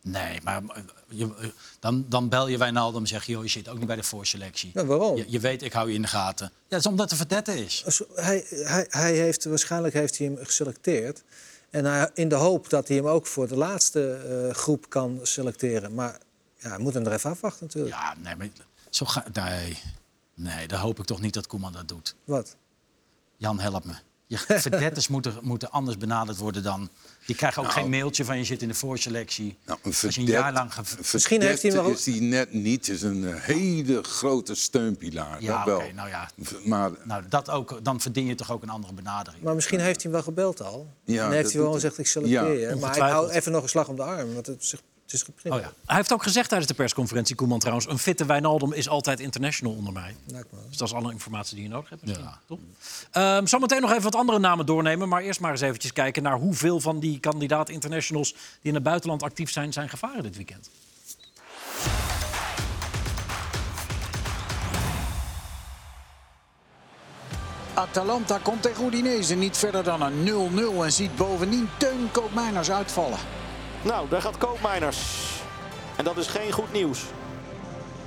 Nee, maar eh, je, eh, dan, dan bel je Wijnaldum en zeg je... Joh, je zit ook niet bij de voorselectie. Ja, waarom? Je, je weet, ik hou je in de gaten. Ja, dat is omdat de verdette is. Hij, hij, hij heeft, waarschijnlijk heeft hij hem geselecteerd. En hij, in de hoop dat hij hem ook voor de laatste eh, groep kan selecteren. Maar ja, hij moet hem er even afwachten natuurlijk. Ja, nee, maar zo ga, nee, nee, dan hoop ik toch niet dat Koeman dat doet. Wat? Jan, help me. Je verdetters moeten, moeten anders benaderd worden dan... Die krijgen ook Nou. geen mailtje van je zit in de voorselectie. Nou, een verdet- jaar lang... Misschien heeft hij wel- is hij net niet. is een eh, hele grote steunpilaar. Ja, dat wel. oké, nou ja. Maar Nou, dat ook, dan verdien je toch ook een andere benadering. Maar misschien heeft hij hem wel gebeld al. Ja, en heeft hij wel gezegd, ik selecteer Ja, je. Maar ik hou even nog een slag om de arm. Want het het is geprint. Oh ja. Hij heeft ook gezegd tijdens de persconferentie, Koeman trouwens... een fitte Wijnaldum is altijd international onder mij. Dus dat is alle informatie die je nodig hebt. misschien, Ja. Toch? Ehm, zometeen nog even wat andere namen doornemen. Maar eerst maar eens eventjes kijken naar hoeveel van die kandidaat internationals... die in het buitenland actief zijn, zijn gevaren dit weekend. Atalanta komt tegen Udinese niet verder dan een 0-0 en ziet bovendien Teun Koopmeiners uitvallen. Nou, daar gaat Koopmeiners. En dat is geen goed nieuws.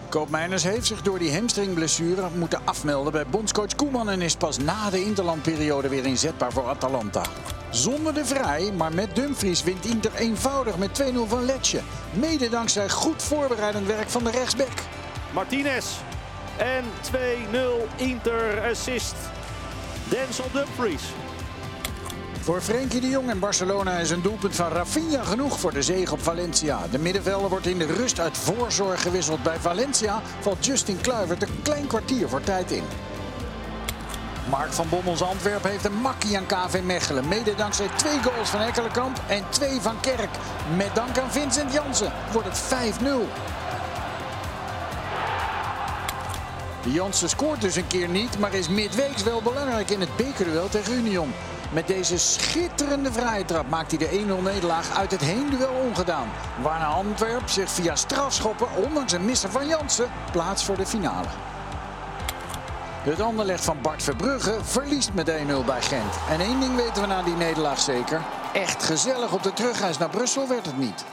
Koopmeiners heeft zich door die hamstringblessure moeten afmelden bij bondscoach Koeman en is pas na de interlandperiode weer inzetbaar voor Atalanta. Zonder de Vrij, maar met Dumfries wint Inter eenvoudig met 2-0 van Lecce. Mede dankzij goed voorbereidend werk van de rechtsback. Martinez. En 2-0 Inter assist. Denzel Dumfries. Voor Frenkie de Jong en Barcelona is een doelpunt van Rafinha genoeg voor de zege op Valencia. De middenvelder wordt in de rust uit voorzorg gewisseld. Bij Valencia valt Justin Kluivert een klein kwartier voor tijd in. Mark van Bommels Antwerpen heeft een makkie aan KV Mechelen. Mede dankzij twee goals van Ekkelenkamp en twee van Kerk. Met dank aan Vincent Jansen wordt het 5-0. Jansen scoort dus een keer niet, maar is midweeks wel belangrijk in het bekerduel tegen Union. Met deze schitterende vrije trap maakt hij de 1-0 nederlaag uit het heenduel ongedaan. Waarna Antwerp zich via strafschoppen, ondanks een misser van Jansen, plaatst voor de finale. Het Anderlecht van Bart Verbrugge verliest met 1-0 bij Gent. En één ding weten we na die nederlaag zeker. Echt gezellig op de terugreis naar Brussel werd het niet.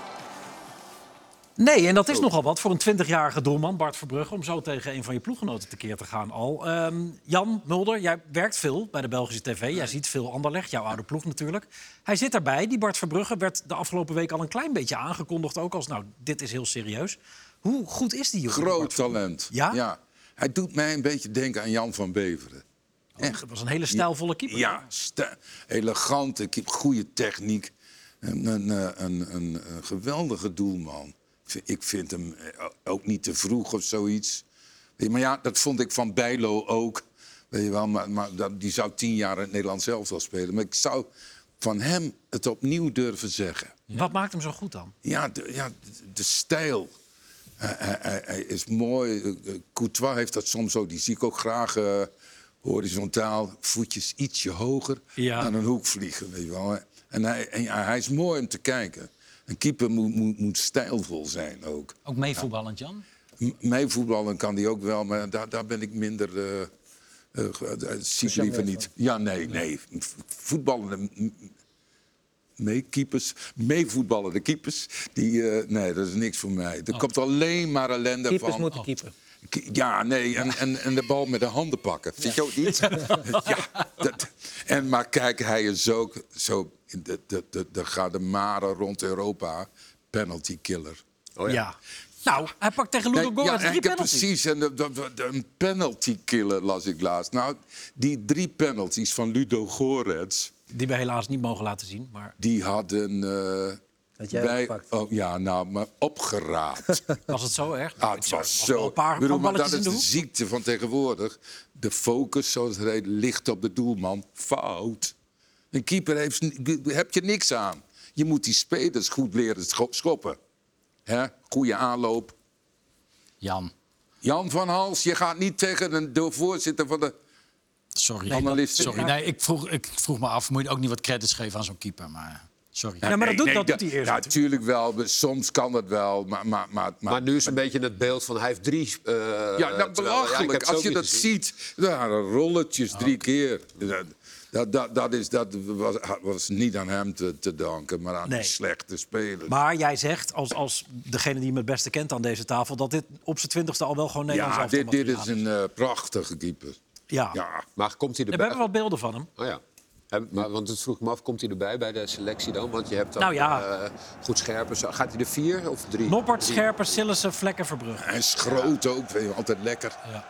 Nee, en dat is nogal wat voor een 20-jarige doelman, Bart Verbrugge... om zo tegen een van je ploeggenoten tekeer te gaan al. Ehm, Jan Mulder, jij werkt veel bij de Belgische tv. Jij ziet veel Anderlecht, jouw oude ploeg natuurlijk. Hij zit daarbij. Die Bart Verbrugge werd de afgelopen week al een klein beetje aangekondigd... ook als, nou, dit is heel serieus. Hoe goed is die jongen? groot talent. Ja? Hij doet mij een beetje denken aan Jan van Beveren. Het was een hele stijlvolle keeper. Ja, elegante, keep- goede techniek. Een, een, eh, een, een, een geweldige doelman. Ik vind- hem eh, ook niet te vroeg of zoiets. Maar ja, dat vond ik van Bijlo ook. Weet je wel, maar, maar die zou tien jaar in het Nederlands zelf wel spelen. Maar ik zou van hem het opnieuw durven zeggen. Wat maakt hem zo goed dan? Ja, de, ja, de, stijl. Hij, hij- hij- hij is mooi. Eh, eh, Courtois heeft dat soms ook. Die zie ik ook graag horizontaal. Voetjes ietsje hoger. Ja. Aan een hoek vliegen. Weet je wel. En, hij, en ja, hij is mooi om te kijken. Een keeper moet, moet, moet stijlvol zijn ook. Ook meevoetballend, Jan? M- Meevoetballen kan die ook wel, maar daar, daar ben ik minder. eh eh, ge- dat zie ik liever niet. Ja, nee, nee. V- Voetballende m- meekeepers, meevoetballende keepers, die, eh, nee, dat is niks voor mij. Er komt alleen maar ellende Keepers van. moeten keeper. Ja, nee, en, en, en de bal met de handen pakken. Vind je ook niet? ja, dat, en, maar kijk, hij is ook zo... de- de- de- de gaat de maren rond Europa. Penalty killer. Oh ja. Nou, hij pakt tegen Ludo Nee, ja, drie ik heb penalties. precies. En de, de- de- een penalty killer las ik laatst. Nou, die drie penalties van Ludo Gorets... Die we helaas niet mogen laten zien. Maar die hadden... eh, Jij opgepakt? oh, ja, nou, maar opgeraapt. was het zo erg? Ah, het was wel zo. Een paar bedoel, maar dat is de ziekte van tegenwoordig. De focus, zoals het heet, ligt op de doelman. Fout. Een keeper heeft, heb je niks aan. Je moet die spelers goed leren scho- schoppen. Hè? Goede aanloop. Jan, Jan van Hals, je gaat niet tegen een, de voorzitter van de... sorry. Analisten. Sorry, nee, ik vroeg, ik vroeg me af, moet je ook niet wat credits geven aan zo'n keeper? Maar sorry. Ja, maar dat doet- dat doet hij eerst Ja, natuurlijk. wel. Soms kan dat wel. Maar, maar, maar, Maar nu is een beetje het beeld van hij heeft drie. eh, Ja, terwijl- dat belachelijk. Als je dat gezien. ziet, ja, rolletjes drie keer. Dat, dat, dat, dat, is, dat was, was niet aan hem te, te danken, maar aan Nee. de slechte spelers. Maar jij zegt, als, als degene die hem het beste kent aan deze tafel... dat dit op zijn twintigste al wel gewoon Nederlands ja, dit, dit is een eh, prachtige keeper. Ja. Ja, Maar komt hij we erbij? hebben wat beelden van hem. Oh ja. Maar, want het vroeg me af, komt hij erbij bij de selectie dan? Want je hebt dan Nou ja. eh, goed scherpen. Zo- Gaat hij er vier of drie? Noppert, Drie. Scherper, Sillissen, Vlekken, Verbrugge. hij is groot ook, vind je, altijd lekker. Ja.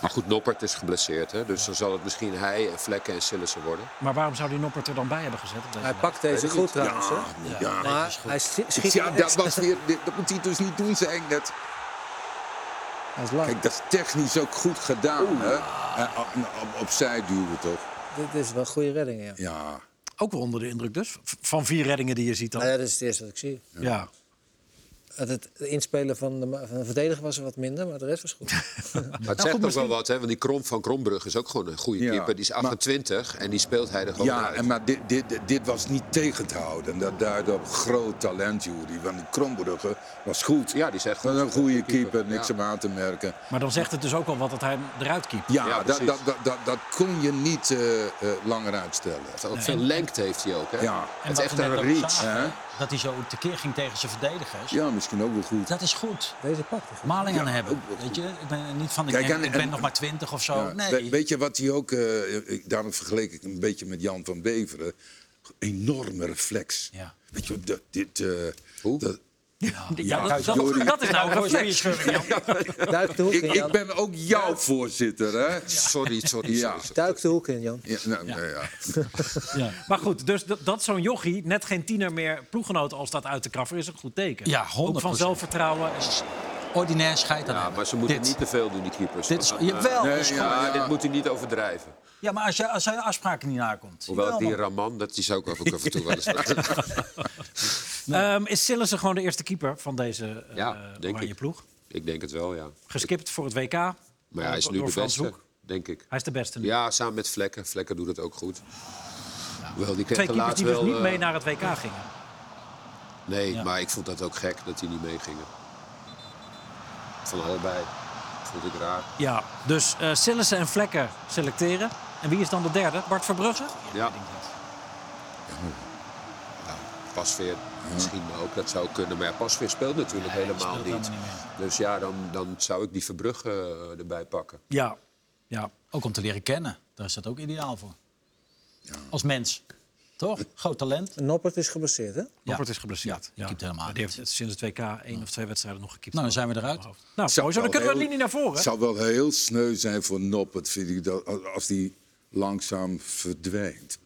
Maar goed, Noppert is geblesseerd, hè? dus dan zal het misschien hij, Vlekken en Sillissen worden. Maar waarom zou die Noppert er dan bij hebben gezet? Op deze Hij lijst? pakt deze goed trouwens. hè? Ja, Maar hij schi- schiet ja dat, was weer, dit- dat moet hij dus niet doen, zei ik net. Hij is lang. Kijk, dat is technisch ook goed gedaan. Hè? En op, op, opzij duwen, toch? Dit is wel een goede redding, ja. Ja. Ook wel onder de indruk dus. Van vier reddingen die je ziet dan. Nou ja, dat is het eerste wat ik zie. ja. Het, het inspelen van de, van de verdediger was er wat minder, maar de rest was goed. Maar het goed, zegt ook misschien- wel wat, hè? want die Krom van Krombrug is ook gewoon een goede Ja, keeper. Die is maar- 28 en die speelt hij er gewoon Ja, uit. en maar dit, dit, dit was niet tegen te houden. En dat duidde op groot talent, Jury. Want die Krombrugge was goed. Ja, die Dat goed. een goede keeper, niks ja. om aan te merken. Maar dan zegt het dus ook wel wat dat hij eruit keept. Ja, Ja, dat, dat, dat, dat, dat kon je niet eh, eh, langer uitstellen. Veel lengte heeft hij ook. Hè? Ja. Het is echt een reach. zagen, hè? Dat hij zo tekeer ging tegen zijn verdedigers. Ja, misschien ook wel goed. Dat is goed. Deze pakt hij goed. Maling aan Ja, hebben. Weet je, ik ben niet van ik, Kijk, ben, en- ik ben en- nog maar 20 of zo. Ja, nee. we- Weet je wat hij ook, eh, ik- daarom vergeleek ik een beetje met Jan van Beveren. Enorme reflex. Ja. Weet je, dat, dit... eh, Hoe? dat- Ja, dat, dat, dat is nou een reflex. Duik de hoek ik, in, ik ben ook jouw voorzitter, hè? Sorry, sorry. Ja. Duik de hoek in, Jan. Ja, nou, ja. Maar goed, dus dat, dat zo'n jochie net geen tiener meer ploeggenoot al staat uit te kraffen... is een goed teken. Ja, Ook van 100%. zelfvertrouwen. Ordinair scheid aan Ja, maar ze moeten Dit- niet te veel doen, die keepers. Dit is, jawel, Nee, dat is ja, dit moet hij niet overdrijven. ja, maar als je, als je afspraken niet nakomt. Hoewel die man. Raman, dat is ook af en toe wel eens. Ehm, is Sillissen gewoon de eerste keeper van deze eh Ja, denk oranje ik. ploeg? Ik denk het wel, ja. Geskipt voor het WK. Maar ja, hij is door nu de Frans beste, Hoek. denk ik. Hij is de beste nu. Ja, samen met Vlekken. Vlekken doet het ook goed. Wel, die Twee er keepers die dus niet eh, mee naar het WK gingen. Nee, Ja. maar ik vond dat ook gek dat die niet meegingen. Van allebei. Vond ik raar. Ja, dus eh Sillissen en Vlekken selecteren. En wie is dan de derde? Bart Verbrugge? Ja. Nou, Pasveer misschien ook, dat zou kunnen. Maar ja, Pasveer speelt natuurlijk Nee, die helemaal speelt niet. Dus ja, dan, dan zou ik die Verbrugge eh, erbij pakken. Ja. ja. Ook om te leren kennen. Daar is dat ook ideaal voor. Als mens. Toch? Groot talent. Noppert is geblesseerd, hè? Noppert is geblesseerd. die keept helemaal Die heeft sinds het WK één of twee wedstrijden nog gekiept. Nou, dan zijn we eruit. Nou, zo. Dan kunnen we een linie naar voren. Het zou wel heel sneu zijn voor Noppert, vind ik, dat, als die langzaam verdwijnt.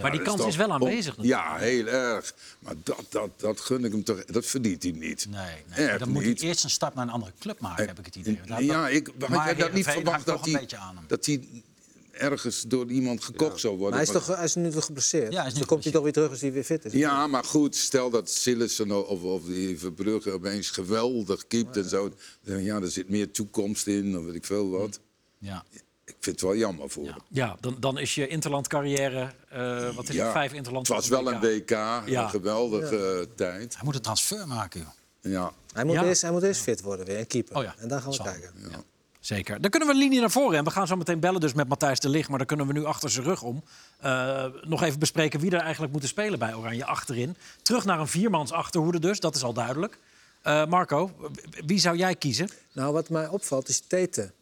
maar die dat kans is wel aanwezig. Ja, heel erg. Maar dat, dat, dat gun ik hem toch. Dat verdient hij niet. Nee, nee. Echt dan moet hij eerst een stap naar een andere club maken, heb ik het idee. Daar- Ja, ik had maar jij dat niet verwacht dat een hij, beetje aan hem. dat hij ergens door iemand gekocht zou Maar worden? hij is, Maar- toch, hij is nu toch geblesseerd? Ja, hij is Dus nu dan komt hij toch weer terug als hij weer fit is. Ja, maar goed, stel dat Sillissen of, of die Verbrugge opeens geweldig keept en zo. Dan, ja, er zit meer toekomst in, of weet ik veel wat. Ja. Ik vind het wel jammer voor hem. Ja, dan, dan is je interlandcarrière, eh wat is het, vijf interland. Het was wel een WK, Ja. een geweldige eh, tijd. Hij moet een transfer maken, joh. Ja. Hij, moet Ja. eerst, hij moet eerst fit worden weer, en keeper. Oh ja, En dan gaan we zal. kijken. Zeker. Dan kunnen we een linie naar voren. En we gaan zo meteen bellen dus met Matthijs de Ligt. Maar daar kunnen we nu achter zijn rug om. eh, nog even bespreken wie er eigenlijk moeten spelen bij Oranje achterin. Terug naar een viermans achterhoede dus, dat is al duidelijk. Eh, Marco, wie zou jij kiezen? Nou, wat mij opvalt is Tete.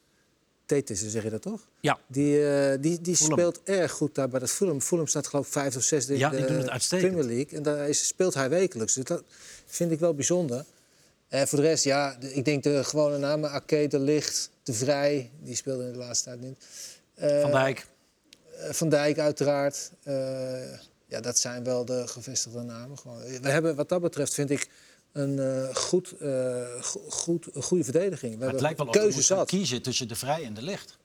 Tete, zeg je dat toch? Ja, Die, eh, die, die Fulham. speelt erg goed daar bij dat Fulham. Fulham staat geloof ik vijfde of zesde in Ja, die de doen het uitstekend. Premier League. En daar is, speelt hij wekelijks. Dus dat vind ik wel bijzonder. En voor de rest, ja, de- ik denk de gewone namen. Ake, De Licht, De Vrij. Die speelde in de laatste tijd niet. Eh, Van Dijk. eh, Van Dijk uiteraard. Eh, ja, dat zijn wel de gevestigde namen. Gewoon. We hebben wat dat betreft, vind ik, een, eh, goed, eh, go- goed, een goede verdediging. We Maar het hebben lijkt wel of je keuze zat. kiezen tussen de Vrij en de Licht.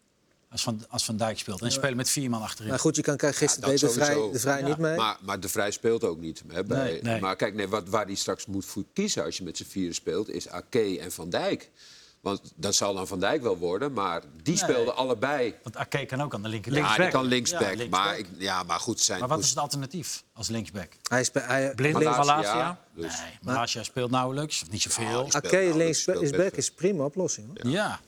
Als Van, als van Dijk speelt. En spelen met vier man achterin. Maar goed, je kan kijken, gisteren Ja, deed de Vrij, de vrij Ja. niet mee. Maar, maar de Vrij speelt ook niet. Hè, bij, Nee, nee. Maar kijk, nee, wat, waar hij straks moet voor kiezen als je met z'n vieren speelt... is Ake en Van Dijk. Want dat zal dan Van Dijk wel worden, maar die speelden allebei. Want Ake kan ook aan de linker. Ja, die kan linksback. Ja, linksback. Maar, ik, ja, maar goed, zijn Maar wat is het alternatief als linksback? Hij is bij, hij, Blind Malasia, Malasia. Dus, Nee, Malasia speelt nauwelijks, of niet zoveel. speelt Ake nauwelijks, links speelt is best back wel. is prima oplossing. Hoor. ja,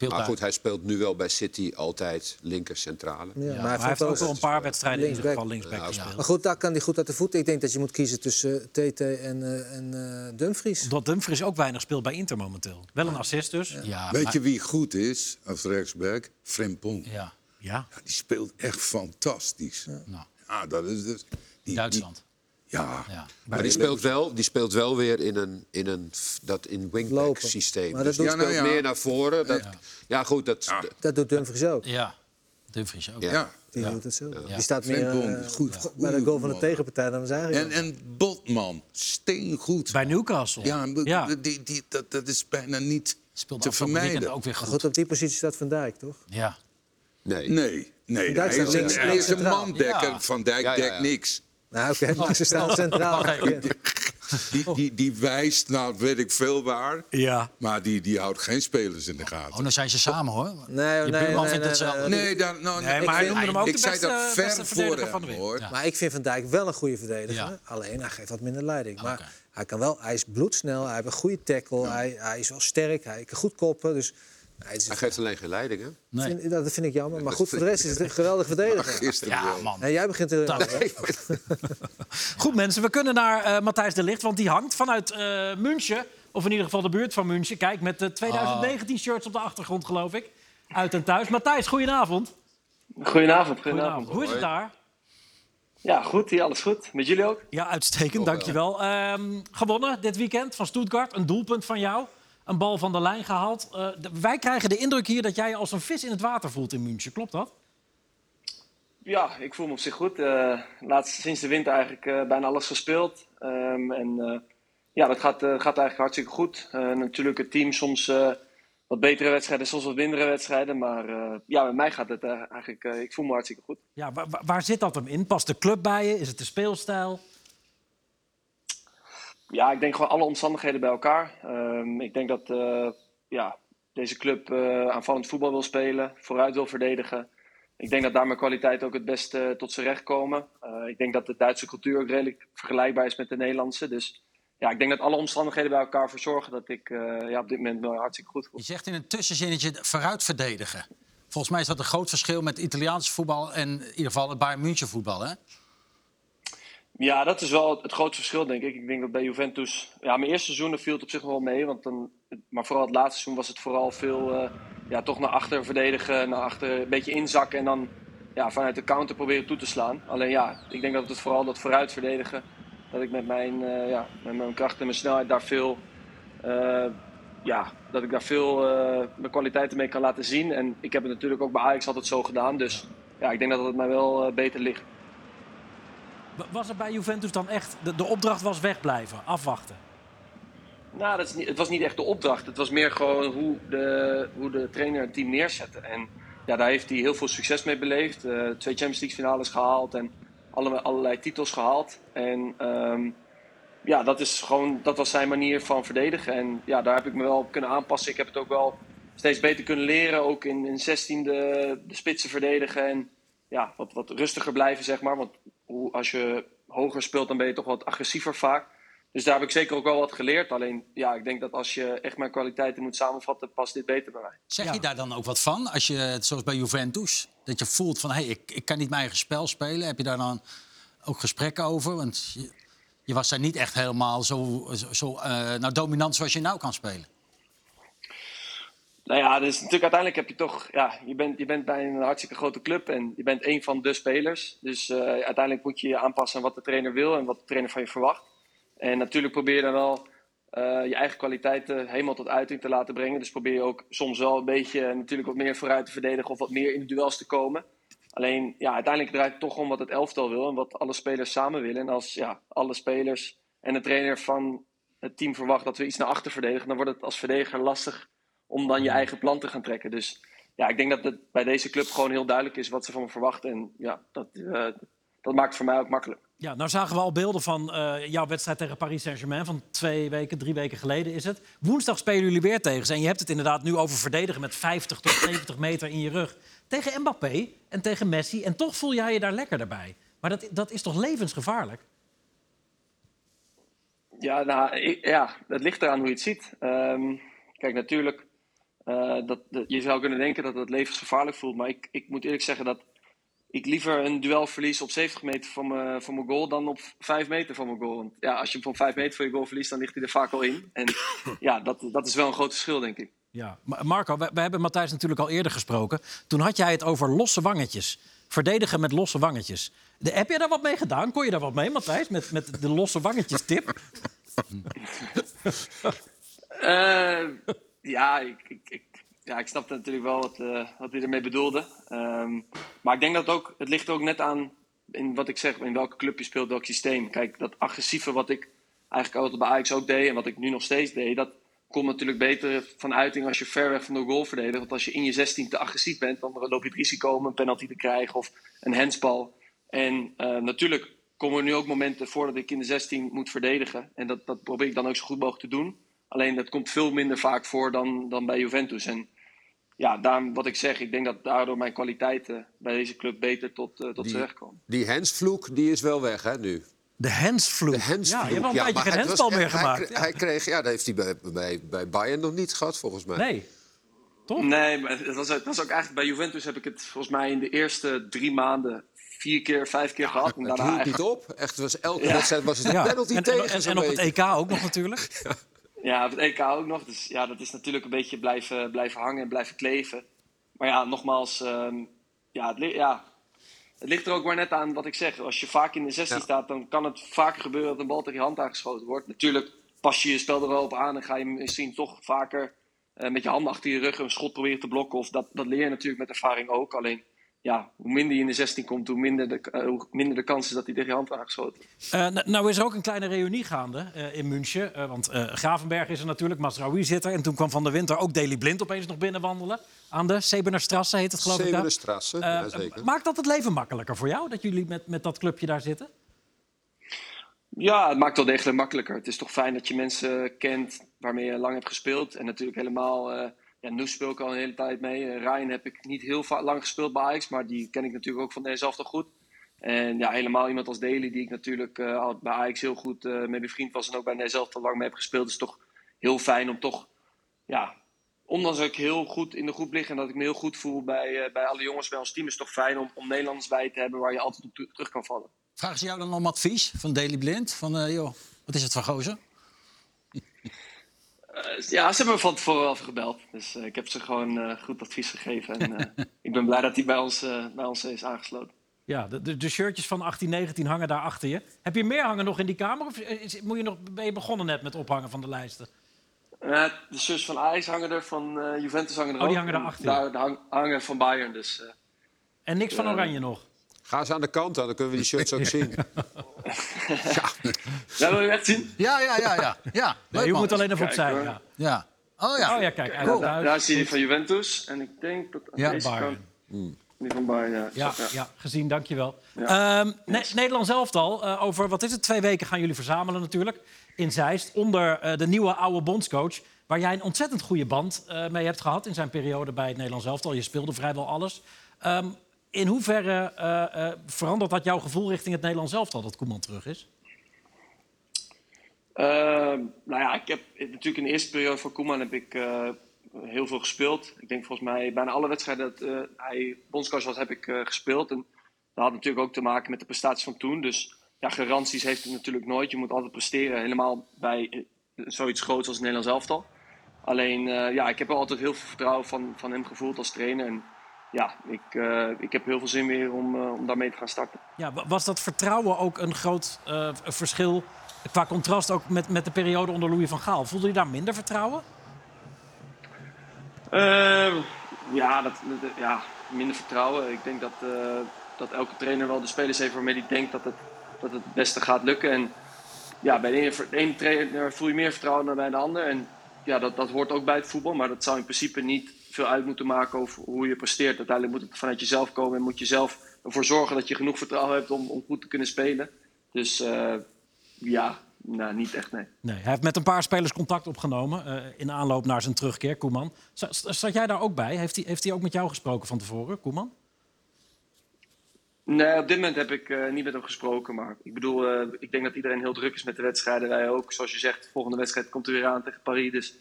speelt Maar goed, hij speelt nu wel bij City altijd linker centrale. Ja, Ja, maar maar hij heeft ook wel een paar wedstrijden in ieder geval linksback Ja, gespeeld. Maar goed, daar kan hij goed uit de voeten. Ik denk dat je moet kiezen tussen TT en, eh, en eh, Dumfries. Omdat Dumfries ook weinig speelt bij Inter momenteel. Wel een assist dus. Ja. Ja, Weet maar- je wie goed is als rechtsback? Frimpong. Ja. ja, die speelt echt fantastisch. Ja, nou, dat is dus... Die, Duitsland. Ja, Ja. Maar die speelt wel, die speelt wel weer in een, in een dat in wingback Lopen. systeem. Maar Dus dat die doet- speelt Ja, nou ja. meer naar voren. Dat, ja. goed, dat, Dat doet Dumfries ook. Ja, Dumfries ook. Ja. ja. Die doet het zo. Die staat meer Bond, eh, goed, bij de goal van de tegenpartij dan zijn En, en Botman, steengoed. Bij Newcastle. Ja, ja. Die, die, dat, dat is bijna niet Speelt te vermijden. ook weer goed. Goed, op die positie staat Van Dijk, toch? Ja. nee. Nee, nee Dijk hij is, hij is een mandekker. Ja. Van Dijk Ja, ja, ja. dekt niks. Nou, oké, maar ze staan centraal. Wacht even. Die, die, die wijst naar weet ik veel waar. ja. Maar die, die houdt geen spelers in de Oh, gaten. dan zijn ze samen hoor. Nee, Je nee, buurman nee, vindt nee, hetzelfde. nee, Nee, daar, nou, Nee, ik maar hij noemde hem ook ik de zei beste- dat beste ver verdediger voor van de hoor. Ja. Maar ik vind Van Dijk wel een goede verdediger. Ja. Alleen hij geeft wat minder leiding. Maar Oké. hij, kan wel, hij is bloedsnel, hij heeft een goede tackle, hij, hij is wel sterk, hij kan goed koppen. Dus hij is, Hij geeft alleen geen leiding, hè? Nee. vind- dat vind ik jammer. Maar goed, voor de rest is het een geweldige verdediger. Gisteren Ja, wel. man. En jij begint er... Goed mensen, we kunnen naar eh, Matthijs de Ligt, want die hangt vanuit eh München. Of in ieder geval de buurt van München. Kijk, met de 2019-shirts op de achtergrond, geloof ik. Uit en thuis. Matthijs, goedenavond. Goedenavond, Goedenavond. goedenavond. Hoe is het daar? Ja, goed, hier alles goed. Met jullie ook? Ja, uitstekend, dankjewel. Ehm gewonnen dit weekend van Stuttgart. Een doelpunt van jou. Een bal van de lijn gehaald. Eh, wij krijgen de indruk hier dat jij je als een vis in het water voelt in München. Klopt dat? Ja, ik voel me op zich goed. Eh laatst, sinds de winter eigenlijk eh, bijna alles gespeeld. Ehm, en ja, dat gaat, gaat eigenlijk hartstikke goed. Natuurlijk het team soms wat betere wedstrijden, soms wat mindere wedstrijden. Maar ja, met mij gaat het eigenlijk... ik voel me hartstikke goed. Ja, waar, waar- waar zit dat hem in? Past de club bij je? Is het de speelstijl? Ja, ik denk gewoon alle omstandigheden bij elkaar. Ehm, ik denk dat eh, ja, deze club eh, aanvallend voetbal wil spelen, vooruit wil verdedigen. Ik denk dat daar mijn kwaliteit ook het beste eh, tot zijn recht komen. Ik denk dat de Duitse cultuur ook redelijk vergelijkbaar is met de Nederlandse. Dus ja, ik denk dat alle omstandigheden bij elkaar voor zorgen dat ik ja, op dit moment me hartstikke goed voel. Je zegt in een tussenzinnetje vooruit verdedigen. Volgens mij is dat een groot verschil met Italiaans voetbal en in ieder geval het Bayern München voetbal. Hè? Ja, dat is wel het grootste verschil, denk ik. Ik denk dat bij Juventus... Ja, mijn eerste seizoen viel het op zich wel mee. Want dan, maar vooral het laatste seizoen was het vooral veel... eh, ja, toch naar achter verdedigen, naar achter een beetje inzakken... en dan ja, vanuit de counter proberen toe te slaan. Alleen ja, ik denk dat het vooral dat vooruit verdedigen... dat ik met mijn, eh, ja, met mijn kracht en mijn snelheid daar veel... eh, ja, dat ik daar veel mijn kwaliteiten mee kan laten zien. En ik heb het natuurlijk ook bij Ajax altijd zo gedaan. Dus ja, ik denk dat het mij wel beter ligt. Wa- Was het bij Juventus dan echt... De, opdracht was wegblijven, afwachten? Nou, dat niet, het was niet echt de opdracht. Het was meer gewoon hoe de, hoe de trainer het team neerzette. En ja, daar heeft hij heel veel succes mee beleefd. Eh, twee Champions League finales gehaald en alle, allerlei titels gehaald. En ehm, ja, dat, is gewoon, dat was zijn manier van verdedigen. En ja, daar heb ik me wel op kunnen aanpassen. Ik heb het ook wel steeds beter kunnen leren. Ook in, in 16 de, de spitsen verdedigen. En ja, wat, wat rustiger blijven, zeg maar. Want hoe, als je hoger speelt, dan ben je toch wat agressiever vaak. Dus daar heb ik zeker ook wel wat geleerd. Alleen, ja, ik denk dat als je echt mijn kwaliteiten moet samenvatten, past dit beter bij mij. Zeg Ja. je daar dan ook wat van? Als je, zoals bij Juventus, dat je voelt van... hé, hey, ik, ik kan niet mijn eigen spel spelen. Heb je daar dan ook gesprekken over? Want je, je was daar niet echt helemaal zo, zo, zo eh, nou, dominant zoals je nou kan spelen. Nou ja, dus natuurlijk uiteindelijk heb je toch, ja, je bent, je bent bij een hartstikke grote club en je bent een van de spelers. Dus eh, uiteindelijk moet je je aanpassen aan wat de trainer wil en wat de trainer van je verwacht. En natuurlijk probeer je dan wel eh, je eigen kwaliteiten helemaal tot uiting te laten brengen. Dus probeer je ook soms wel een beetje eh, natuurlijk wat meer vooruit te verdedigen of wat meer in de duels te komen. Alleen, ja, uiteindelijk draait het toch om wat het elftal wil en wat alle spelers samen willen. En als ja, alle spelers en de trainer van het team verwacht dat we iets naar achter verdedigen, dan wordt het als verdediger lastig om dan je eigen plan te gaan trekken. Dus ja, ik denk dat het bij deze club gewoon heel duidelijk is wat ze van me verwachten. En ja, dat, eh, dat maakt het voor mij ook makkelijk. Ja, nou zagen we al beelden van eh, jouw wedstrijd tegen Paris Saint-Germain... van twee weken, drie weken geleden is het. Woensdag spelen jullie weer tegen ze. En je hebt het inderdaad nu over verdedigen met 50 tot 70 meter in je rug. Tegen Mbappé en tegen Messi. En toch voel jij je daar lekker bij. Maar dat, dat is toch levensgevaarlijk? Ja, nou, ik- ja, dat ligt eraan hoe je het ziet. Ehm, kijk, natuurlijk, eh, dat, dat- je zou kunnen denken dat het levensgevaarlijk voelt. Maar ik, ik moet eerlijk zeggen dat ik liever een duel verlies op 70 meter van mijn, van mijn goal dan op 5 meter van mijn goal. Want ja, als je hem van 5 meter van je goal verliest, dan ligt hij er vaak al in. En ja, dat, dat is wel een groot verschil, denk ik. Ja, Ma- Marco, we, we hebben Matthijs natuurlijk al eerder gesproken. Toen had jij het over losse wangetjes. Verdedigen met losse wangetjes. De, heb je daar wat mee gedaan? Kon je daar wat mee, Matthijs? Met, met de losse wangetjes tip? Eh, ja, ik, ik, ja, ik snapte natuurlijk wel wat, eh, wat hij ermee bedoelde. Ehm, maar ik denk dat het ook, het ligt ook net aan in wat ik zeg, in welke club je speelt, welk systeem. Kijk, dat agressieve wat ik eigenlijk altijd bij Ajax ook deed en wat ik nu nog steeds deed, dat komt natuurlijk beter van uiting als je ver weg van de goal verdedigt. Want als je in je 16 te agressief bent, dan loop je het risico om een penalty te krijgen of een handsbal. En eh, natuurlijk komen er nu ook momenten voor dat ik in de 16 moet verdedigen. En dat, dat probeer ik dan ook zo goed mogelijk te doen. Alleen dat komt veel minder vaak voor dan, dan bij Juventus. En ja, daarom wat ik zeg, ik denk dat daardoor mijn kwaliteiten bij deze club beter tot, uh, tot z'n recht komen. Die hensvloek die is wel weg, hè, nu. De handsvloek. De hensvloek. Ja, je hebt al een Ja, tijdje maar geen hensbal meer gemaakt. Hij, hij kreeg, ja, dat heeft hij bij, bij, bij Bayern nog niet gehad, volgens mij. Nee. Toch? Nee, maar het was, het was ook eigenlijk bij Juventus heb ik het volgens mij in de eerste drie maanden vier keer, vijf keer gehad. En Het daarna hield niet op. Echt, was elke Ja. wedstrijd was het een Ja. penalty En, tegen. en, en, op het beetje. EK ook nog natuurlijk. Ja, op het EK ook nog. Dus ja, dat is natuurlijk een beetje blijven, blijven hangen en blijven kleven. Maar ja, nogmaals, ehm, ja, het, li- ja, het ligt er ook maar net aan wat ik zeg. Als je vaak in de 16 Ja. staat, dan kan het vaker gebeuren dat een bal tegen je hand aangeschoten wordt. Natuurlijk pas je je spel er wel op aan en ga je misschien toch vaker eh, met je handen achter je rug een schot proberen te blokken. Of dat, dat leer je natuurlijk met ervaring ook. Alleen, ja, hoe minder je in de 16 komt, hoe minder de, eh, hoe minder de kans is dat hij tegen je hand aangeschoten wordt. Eh, nou is er ook een kleine reunie gaande eh, in München. Eh, want eh, Gravenberg is er natuurlijk, Masraoui zit er. En toen kwam Van der Winter ook Daily Blind opeens nog binnenwandelen. Aan de Sebenerstrasse heet het geloof ik Eh, ja, zeker. maakt dat het leven makkelijker voor jou? Dat jullie met, met dat clubje daar zitten? Ja, het maakt wel degelijk makkelijker. Het is toch fijn dat je mensen kent waarmee je lang hebt gespeeld. En natuurlijk helemaal, eh ja, Noes speel ik al een hele tijd mee. Eh, Ryan heb ik niet heel lang gespeeld bij Ajax, maar die ken ik natuurlijk ook van zelf toch goed. En ja, helemaal iemand als Daly, die ik natuurlijk eh, bij Ajax heel goed eh mee bevriend was en ook bij Nederland lang mee heb gespeeld, is toch heel fijn om toch, ja, ondanks dat ik heel goed in de groep lig en dat ik me heel goed voel bij, bij alle jongens bij ons team, is het toch fijn om, om Nederlanders bij te hebben waar je altijd op terug kan vallen. Vragen ze jou dan om advies van Daily Blind? Van, joh, wat is het voor gozer? Eh, ja, ze hebben me van tevoren even gebeld. Dus eh, ik heb ze gewoon eh, goed advies gegeven. En ik ben blij dat hij bij ons, bij ons is aangesloten. Ja, de, de, shirtjes van 18, 19 hangen daar achter je. Heb je meer hangen nog in die kamer? Of is, moet je nog, ben je begonnen net met ophangen van de lijsten? De shirts van Ajax hangen er, van Juventus hangen er Oh, die ook. hangen En daarachter. Daar, daar hang- hangen van Bayern. Dus, En niks van. Oranje nog? Ga eens aan de kant, dan, dan kunnen we die shirts ook zien. ja, wil je echt zien? Ja, ja, ja, ja. ja. Nee, je man. moet alleen even opzij. hoor. Ja. Ja. Oh ja. Oh ja, kijk. Ja, daar, zie je die van Juventus. En ik denk dat aan Ja, deze Bayern. kant... Die van Bayern, ja. Ja, ja. gezien, dankjewel. Ja. Ehm, Ne- Nederland zelf al. eh, over, wat is het, twee weken gaan jullie verzamelen natuurlijk. In Zeist, onder eh, de nieuwe oude bondscoach. Waar jij een ontzettend goede band eh, mee hebt gehad in zijn periode bij het Nederlands elftal. Je speelde vrijwel alles. Ehm, in hoeverre eh, eh, verandert dat jouw gevoel richting het Nederlands elftal dat Koeman terug is? Ehm, nou ja, ik heb natuurlijk in de eerste periode van Koeman heb ik eh, heel veel gespeeld. Ik denk volgens mij bijna alle wedstrijden dat hij bondscoach was, heb ik gespeeld. En dat had natuurlijk ook te maken met de prestaties van toen. Dus ja, garanties heeft het natuurlijk nooit. Je moet altijd presteren, helemaal bij zoiets groots als het Nederlands elftal. Alleen, ja, ik heb wel altijd heel veel vertrouwen van, van hem gevoeld als trainer. En ja, ik, eh, ik heb heel veel zin weer om, eh, om daarmee te gaan starten. Ja, wa- was dat vertrouwen ook een groot eh, verschil qua contrast ook met, met de periode onder Louis van Gaal? Voelde je daar minder vertrouwen? Ehm, ja, dat, dat- ja, minder vertrouwen. Ik denk dat, eh, dat elke trainer wel de spelers heeft waarmee hij denkt dat het, dat het het beste gaat lukken. En ja, bij de ene, de ene trainer voel je meer vertrouwen dan bij de ander. En ja, dat, dat hoort ook bij het voetbal. Maar dat zou in principe niet veel uit moeten maken over hoe je presteert. Uiteindelijk moet het vanuit jezelf komen en moet je zelf ervoor zorgen dat je genoeg vertrouwen hebt om, om goed te kunnen spelen. Dus eh, ja, nou, niet echt nee. Nee, hij heeft met een paar spelers contact opgenomen eh, in aanloop naar zijn terugkeer, Koeman. Zat jij daar ook bij? Heeft hij, heeft hij ook met jou gesproken van tevoren, Koeman? Nee, op dit moment heb ik eh, niet met hem gesproken. Maar ik bedoel, ik denk dat iedereen heel druk is met de wedstrijden. Wij ook. Zoals je zegt, de volgende wedstrijd komt er weer aan tegen Paris. Dus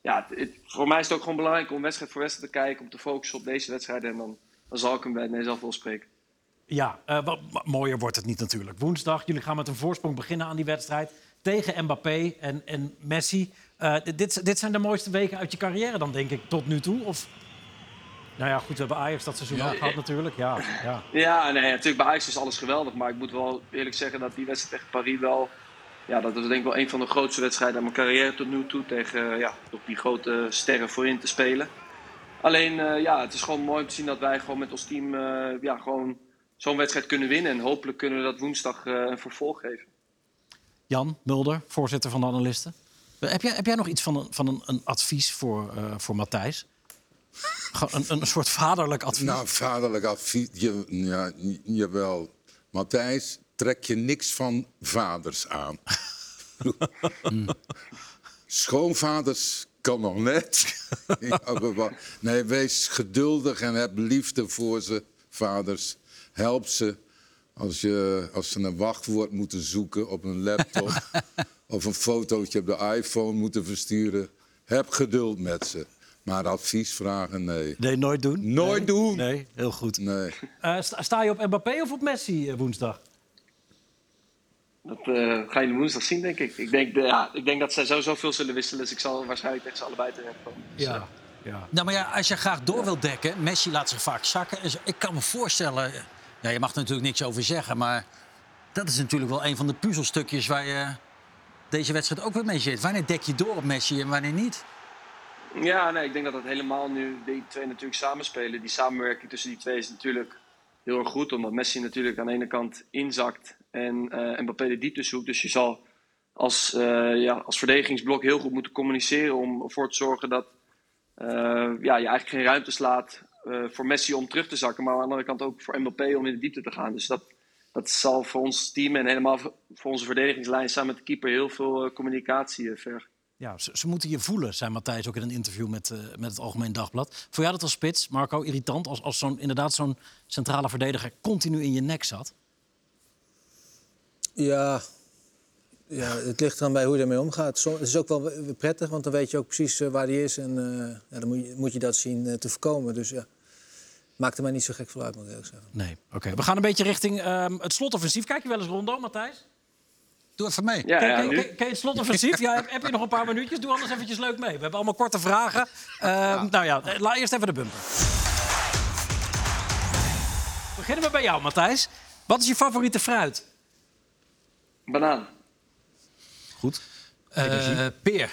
ja, het- het- voor mij is het ook gewoon belangrijk om wedstrijd voor wedstrijd te kijken. Om te focussen op deze wedstrijden. En dan, dan zal ik hem bij Nederlands wel spreken. Ja, eh, wat, wat mooier wordt het niet natuurlijk. Woensdag, jullie gaan met een voorsprong beginnen aan die wedstrijd tegen Mbappé en, en Messi. Eh, dit, dit zijn de mooiste weken uit je carrière dan, denk ik, tot nu toe? Of Nou ja, goed, we hebben Ajax dat seizoen ook gehad natuurlijk. Ja, ja. Ja, nee, natuurlijk bij Ajax is alles geweldig. Maar ik moet wel eerlijk zeggen dat die wedstrijd tegen Paris wel... Ja, dat was denk ik wel een van de grootste wedstrijden uit mijn carrière tot nu toe. Tegen ja, toch die grote sterren voorin te spelen. Alleen, eh, ja, het is gewoon mooi om te zien dat wij gewoon met ons team eh, ja, gewoon zo'n wedstrijd kunnen winnen. En hopelijk kunnen we dat woensdag eh, een vervolg geven. Jan Mulder, voorzitter van de analisten. Heb jij, heb jij nog iets van een, van een, een advies voor, eh, voor Matthijs? Gewoon een, een soort vaderlijk advies? Nou, vaderlijk advies. Je, ja, jawel. Matthijs, trek je niks van vaders aan. Schoonvaders kan nog net. Nee, wees geduldig en heb liefde voor ze, vaders. Help ze als, je, als ze een wachtwoord moeten zoeken op een laptop... of een fotootje op de iPhone moeten versturen. Heb geduld met ze. Maar advies vragen, nee. Nee, nooit doen? Nooit Nee? doen. Nee, heel goed. Nee. Eh, sta, sta je op Mbappé of op Messi eh, woensdag? Dat eh ga je woensdag zien, denk ik. Ik denk, de- ja, ik denk dat zij sowieso veel zullen wisselen. Dus ik zal waarschijnlijk tegen ze allebei terechtkomen. Dus, eh, Ja. ja. Nou, maar ja, als je graag door wilt dekken, Messi laat zich vaak zakken. Dus ik kan me voorstellen, ja, je mag er natuurlijk niks over zeggen, maar dat is natuurlijk wel een van de puzzelstukjes waar je deze wedstrijd ook weer mee zit. Wanneer dek je door op Messi en wanneer niet? Ja, nee, ik denk dat het helemaal nu die twee natuurlijk samenspelen. Die samenwerking tussen die twee is natuurlijk heel erg goed. Omdat Messi natuurlijk aan de ene kant inzakt en eh Mbappé de diepte zoekt. Dus je zal als, eh, ja, als verdedigingsblok heel goed moeten communiceren om ervoor te zorgen dat eh, ja, je eigenlijk geen ruimte slaat voor Messi om terug te zakken. Maar aan de andere kant ook voor Mbappé om in de diepte te gaan. Dus dat, dat zal voor ons team en helemaal voor onze verdedigingslijn samen met de keeper heel veel communicatie vergen. Ja, ze, moeten je voelen, zei Matthijs ook in een interview met, met het Algemeen Dagblad. Vond jij dat als spits, Marco, irritant als, als zo'n, inderdaad zo'n centrale verdediger continu in je nek zat? Ja, ja, het ligt eraan bij hoe je ermee omgaat. Som- Het is ook wel prettig, want dan weet je ook precies eh, waar hij is. En eh, ja, dan moet je, moet je dat zien eh, te voorkomen. Dus ja, maakt er mij niet zo gek veel uit, moet ik eerlijk zeggen. Nee. Oké, we gaan een beetje richting ehm, het slotoffensief. Kijk je wel eens rondo, Matthijs? Doe even mee. Ja, Ken, ja, ken- nu. ken- ken je het slotoffensief? Ja, heb, heb je nog een paar minuutjes? Doe anders eventjes leuk mee. We hebben allemaal korte vragen. Ehm, Nou ja, laat eerst even de bumper. Beginnen we bij jou, Matthijs. Wat is je favoriete fruit? Banaan. Goed. Eh, peer.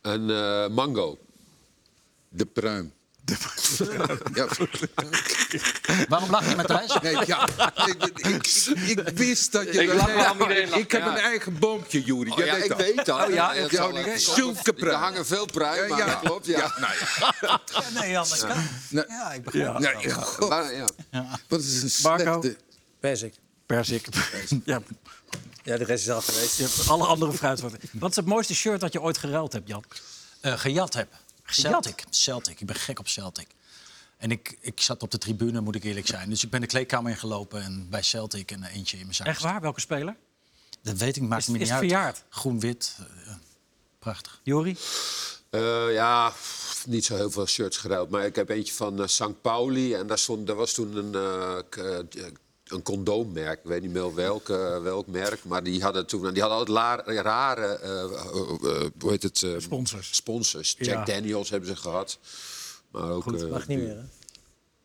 Een eh, mango. De pruim. ja, Waarom lach je, Matthijs? nee, ja, ik, ik, ik wist dat je... Ik lach wel iedereen lacht. ik heb Ja. een eigen boompje, Juri. Oh, ja, weet ik dat. weet dat. Oh, ja, zal nee, wel. zulke Er pruim. hangen veel pruimen, Ja, maar ja. dat klopt. Ja. Ja, nou ja. Nee, Jan, dat kan. Nee. Ja, ik begrijp het. Nee, god, Maar, ja. wat is een Marco? slechte... Persik. Ja, Ja, de rest is al geweest. je hebt alle andere fruitsoorten. Wat is het mooiste shirt dat je ooit geruild hebt, Jan? Eh, gejat heb. Gejat? Celtic. Celtic. Ik ben gek op Celtic. En ik, ik zat op de tribune, moet ik eerlijk zijn. Dus ik ben de kleedkamer ingelopen en bij Celtic en eentje in mijn zak. Echt waar? Welke speler? Dat weet ik, maakt Is- me niet is uit. verjaard? Groen-wit. eh, prachtig. Jori? Eh, ja, niet zo heel veel shirts geruild. Maar ik heb eentje van eh St. Pauli. En daar, stond, daar was toen een, een condoommerk. Ik weet niet meer welk, eh, welk merk. Maar die hadden toen die hadden altijd la- rare eh, eh, hoe heet het, eh, Sponsors. sponsors. Ja. Jack Daniels hebben ze gehad. Maar ook, eh, Mag niet meer, hè?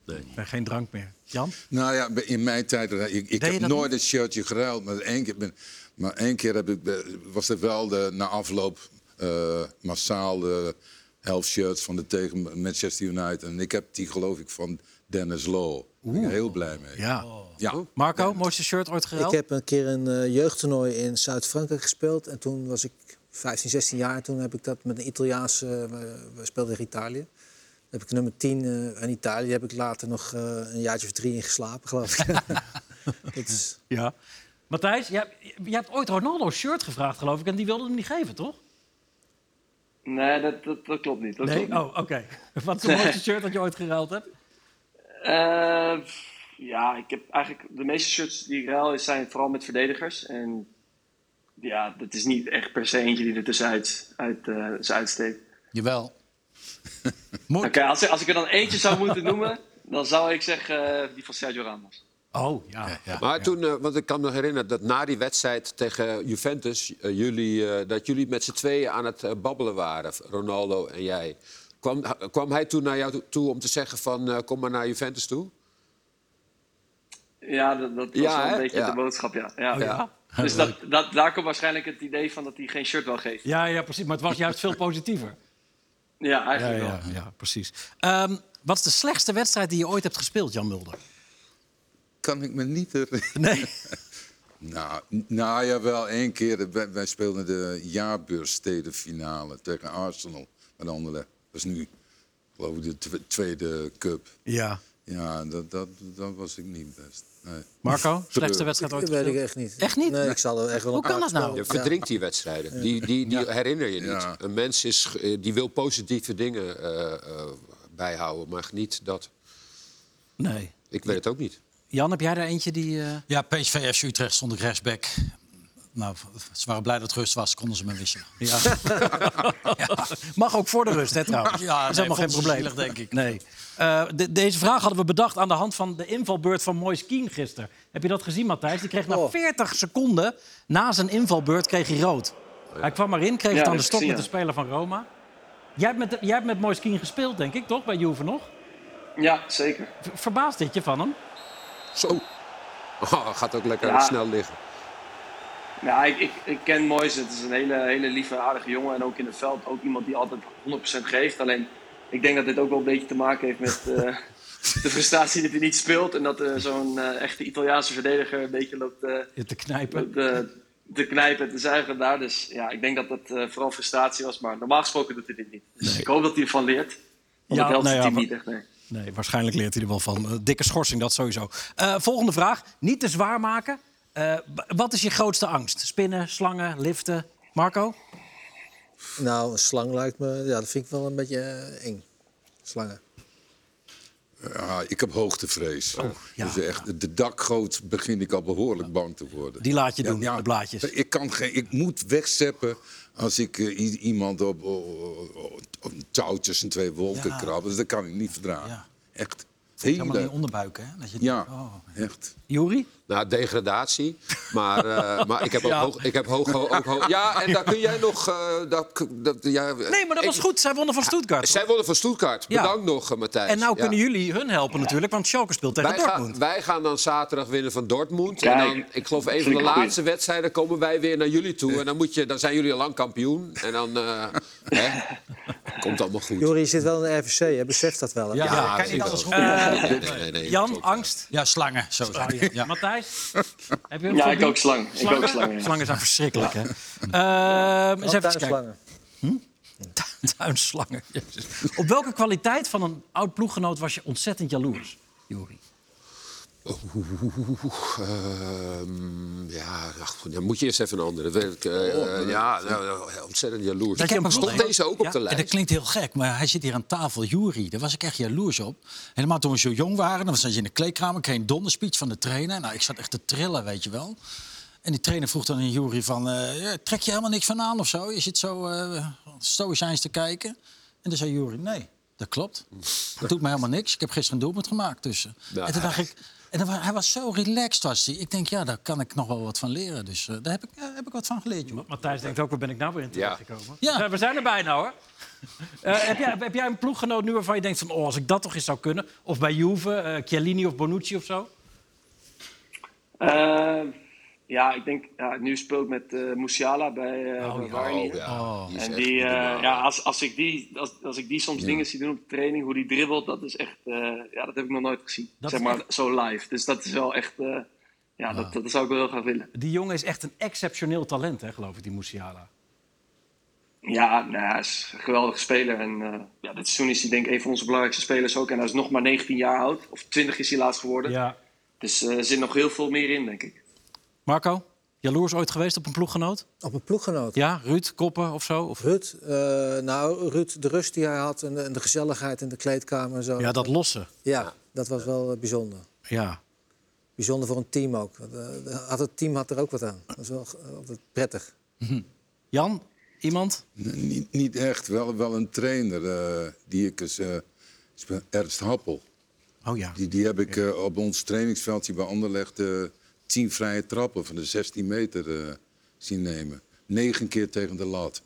Nee, geen drank meer. Jan? Nou ja, in mijn tijd, ik, ik heb nooit een shirtje geruild, maar één keer, ben, maar één keer heb ik, was er wel de, na afloop eh, massaal de elf shirts van de tegen Manchester United. En ik heb die geloof ik van Dennis Law. Ben ik heel blij mee. Ja. Ja. Marco, mooiste shirt ooit Ik geruild? heb een keer een eh, jeugdtoernooi in Zuid-Frankrijk gespeeld. En toen was ik 15, 16 jaar. Toen heb ik dat met een Italiaanse... eh, we, speelden in Italië. Heb ik nummer 10 eh in Italië. Heb ik later nog eh, een jaartje of drie in geslapen, geloof ik. is, Ja. Matthijs, jij, jij hebt ooit Ronaldo's shirt gevraagd, geloof ik. En die wilde hem niet geven, toch? Nee, dat, dat, dat klopt niet. Dat Nee? klopt niet. Oh, oké. Wat is het mooiste shirt dat je ooit geruild hebt? Eh, ja, ik heb eigenlijk de meeste shirts die ik ruil zijn vooral met verdedigers. En ja, dat is niet echt per se eentje die er tussenuit uit, eh, dus uitsteekt. Jawel. Oké, als, ik- als ik er dan eentje zou moeten noemen, dan zou ik zeggen eh, die van Sergio Ramos. Oh, ja. Ja. Maar toen, eh, want ik kan me herinneren dat na die wedstrijd tegen Juventus, jullie, eh, dat jullie met z'n tweeën aan het babbelen waren, Ronaldo en jij. Kwam, kwam hij toen naar jou toe- om te zeggen van eh, kom maar naar Juventus toe? Ja, dat, dat was Ja, wel een hè? beetje Ja. de boodschap, ja. ja. Oh, ja? Dus dat, dat, daar komt waarschijnlijk het idee van dat hij geen shirt wel geeft. Ja, ja, precies. Maar het was juist veel positiever. Ja, Ja, eigenlijk wel. ja, ja precies. Ehm, wat is de slechtste wedstrijd die je ooit hebt gespeeld, Jan Mulder? Kan ik me niet herinneren. Nee. Nou, nou ja, wel één keer. Wij, wij speelden de jaarbeurstedenfinale tegen Arsenal. Met andere. Is nu, geloof ik, de tw- tweede cup. Ja. Ja, dat, dat, dat was ik niet best. Nee. Marco, slechtste wedstrijd ooit Dat weet ik echt niet. Echt niet? Nee, ik zal er echt wel Hoe kan dat nou? Je verdrinkt die wedstrijden. Die, die, die herinner je niet. Ja. Een mens is, eh, die wil positieve dingen eh, eh, bijhouden, maar niet dat. Nee. Ik weet het ook niet. Jan, heb jij daar eentje die... eh, Ja, PSV FC Utrecht stond ik rechtsback. Nou, ze waren blij dat het rust was, konden ze me wisselen. Ja. Mag ook voor de rust, hè, trouwens. Ja, dat is nee, helemaal geen probleem. zielig, denk ik. Nee. Eh, de- deze vraag hadden we bedacht aan de hand van de invalbeurt van Moise Keane gisteren. Heb je dat gezien, Matthijs? Die kreeg na Oh. 40 seconden na zijn invalbeurt kreeg hij rood. Hij kwam erin, kreeg Ja, het aan de ik met de speler van Roma. Jij hebt met, jij hebt met gespeeld, denk ik, toch? Bij Juve nog? Ja, zeker. Verbaast dit je van hem? Zo. Oh, gaat ook lekker Ja. snel liggen. Ja, ik, ik, ik ken Moise. Het is een hele, hele lieve, aardige jongen. En ook in het veld ook iemand die altijd 100% geeft. Alleen, ik denk dat dit ook wel een beetje te maken heeft met eh, de frustratie dat hij niet speelt. En dat eh, zo'n eh, echte Italiaanse verdediger een beetje loopt te knijpen. te, te knijpen en te zuigen daar. Dus ja, ik denk dat dat vooral frustratie was. Maar normaal gesproken doet hij dit niet. Dus ik hoop dat hij ervan leert. Want Ja, dat helpt nou het ja, team maar- niet echt, nee. Nee, waarschijnlijk leert hij er wel van. Dikke schorsing, dat sowieso. Volgende vraag. Niet te zwaar maken. Eh, wat is je grootste angst? Spinnen, slangen, liften? Marco? Nou, een slang lijkt me... Ja, dat vind ik wel een beetje eh, eng. Slangen. Ja, ik heb hoogtevrees. Oh, ja. dus echt, de dakgoot begin ik al behoorlijk bang te worden. Die laat je Ja, doen, ja, de blaadjes. Ik, kan geen, ik moet wegzeppen als ik eh, iemand op, op, op een touw tussen twee wolken Ja. krab. Dus dat kan ik niet verdragen. Ja. Echt. Helemaal in je onderbuik, hè? Dat je ja, Oh. echt. Juri? Nou, degradatie. Maar, eh, maar ik heb ook Ja. hoog... Ik heb hoog, hoog, ook hoog- ja, en daar kun jij nog... eh, dat, dat, ja, Nee, maar dat was ik- goed. Zij wonnen van Stuttgart. Zij wonnen van Stuttgart. Ja. Bedankt nog, eh, Matthijs. En nou Ja. kunnen jullie hun helpen natuurlijk, want Schalke speelt tegen Wij Dortmund. gaan, wij gaan dan zaterdag winnen van Dortmund. Kijk, en dan, ik geloof een van de laatste wedstrijden komen wij weer naar jullie toe. En dan, moet je, dan zijn jullie al lang kampioen. En dan eh, hè, komt allemaal goed. Jorie, je zit wel in de RVC, je beseft dat wel. Hè? Ja, Ja, kan niet zie alles goed. Nee, nee, nee, Jan, angst? Ja, slangen, zo zijn die. Ja. Matthijs? Heb je een Ja, ik ook slang. Ik ook slangen. ja. Slangen zijn verschrikkelijk, hè? Ehm, eens even kijken. Tuinslangen. Tuinslangen. Jezus. Op welke kwaliteit van een oud ploeggenoot was je ontzettend jaloers, Juri? Ehm, ja, ach, dan moet je eerst even een andere. Weet ik, eh, eh, ja, nou, nou, ontzettend jaloers. Dat Stond wel- deze ook op Ja, de En lijst? dat klinkt heel gek, maar hij zit hier aan tafel, Jury. Daar was ik echt jaloers op. Helemaal toen we zo jong waren, dan zat je in de kleedkamer... kreeg een donderspeech van de trainer. Nou, ik zat echt te trillen, weet je wel. En die trainer vroeg dan aan Jury van... eh, ja, trek je helemaal niks van aan of zo? Je zit zo eh stoïcijns te kijken. En toen zei Jury, nee, dat klopt. Dat doet me helemaal niks. Ik heb gisteren een doelpunt gemaakt tussen. Nou, en toen dacht ik... En dan, hij was zo relaxed, was hij. Ik denk, ja, daar kan ik nog wel wat van leren. Dus eh, daar heb ik, ja, heb ik wat van geleerd, joh. Matthijs denkt ook, waar ben ik nou weer in terechtgekomen? Ja. Ja. We zijn er bijna, hoor. Eh, heb, jij, heb jij een ploeggenoot nu waarvan je denkt van... Oh, als ik dat toch eens zou kunnen? Of bij Juve, eh Chiellini of Bonucci of zo? Ja, ik denk, ja, nu speel ik met eh Musiala bij, eh Oh, bij. Oh, ja. Is En die, eh, ja, als, als, ik die, als, als ik die soms dingen zie doen op de training, hoe die dribbelt, dat is echt, eh, ja, dat heb ik nog nooit gezien. Dat zeg maar zo live. Dus dat is wel echt, eh, ja, dat, dat zou ik wel heel graag willen. Die jongen is echt een exceptioneel talent, hè, geloof ik, die Musiala. Ja, nou, hij is een geweldige speler. En eh, ja, dit seizoen is hij denk ik een van onze belangrijkste spelers ook. En hij is nog maar 19 jaar oud. Of 20 is hij laatst geworden. Ja. Dus eh, er zit nog heel veel meer in, denk ik. Marco, jaloers ooit geweest op een ploeggenoot? Op een ploeggenoot. Ja, Ruud, Koppen of zo? Of... Ruud, eh, nou, Ruud, de rust die hij had en de, en de gezelligheid in de kleedkamer en zo. Ja, dat lossen. Ja, dat was wel eh, bijzonder. Ja. Bijzonder voor een team ook. Eh, had het team had er ook wat aan. Dat is wel altijd prettig. Jan, iemand? N- Niet, niet echt, wel, wel een trainer eh, die ik eens... eh, speel- Ernst Happel. Oh ja. Die, die heb ik op ons trainingsveldje bij Anderlecht... eh, tien vrije trappen van de 16 meter eh, zien nemen. Negen keer tegen de lat.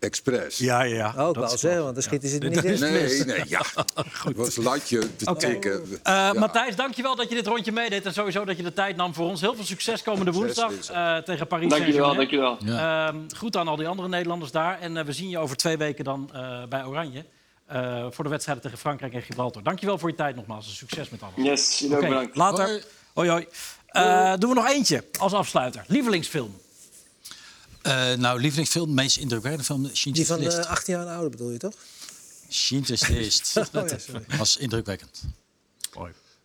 expres. Ja, ja, ja. Ook Dat wel zeggen, want dan schieten ze het Ja. niet in. Nee, nee, ja. Het was latje te tikken. Eh, Ja. Matthijs, dankjewel dat je dit rondje meedeed. En sowieso dat je de tijd nam voor ons. Heel veel succes komende woensdag eh, tegen Paris Dankjewel, Saint-Germain. dankjewel. Ehm, goed aan al die andere Nederlanders daar. En we zien je over twee weken dan eh, bij Oranje. eh, voor de wedstrijden tegen Frankrijk en Gibraltar. Dankjewel voor je tijd nogmaals. en Succes met alles. Yes, jullie bedankt. later. Hoi. Hoi, hoi. Eh, doen we nog eentje als afsluiter. Lievelingsfilm. Eh, nou, lievelingsfilm, meest indrukwekkende film, Die van List. eh, 18 jaar en ouder bedoel je toch? Schindler's List. ja, sorry. was indrukwekkend.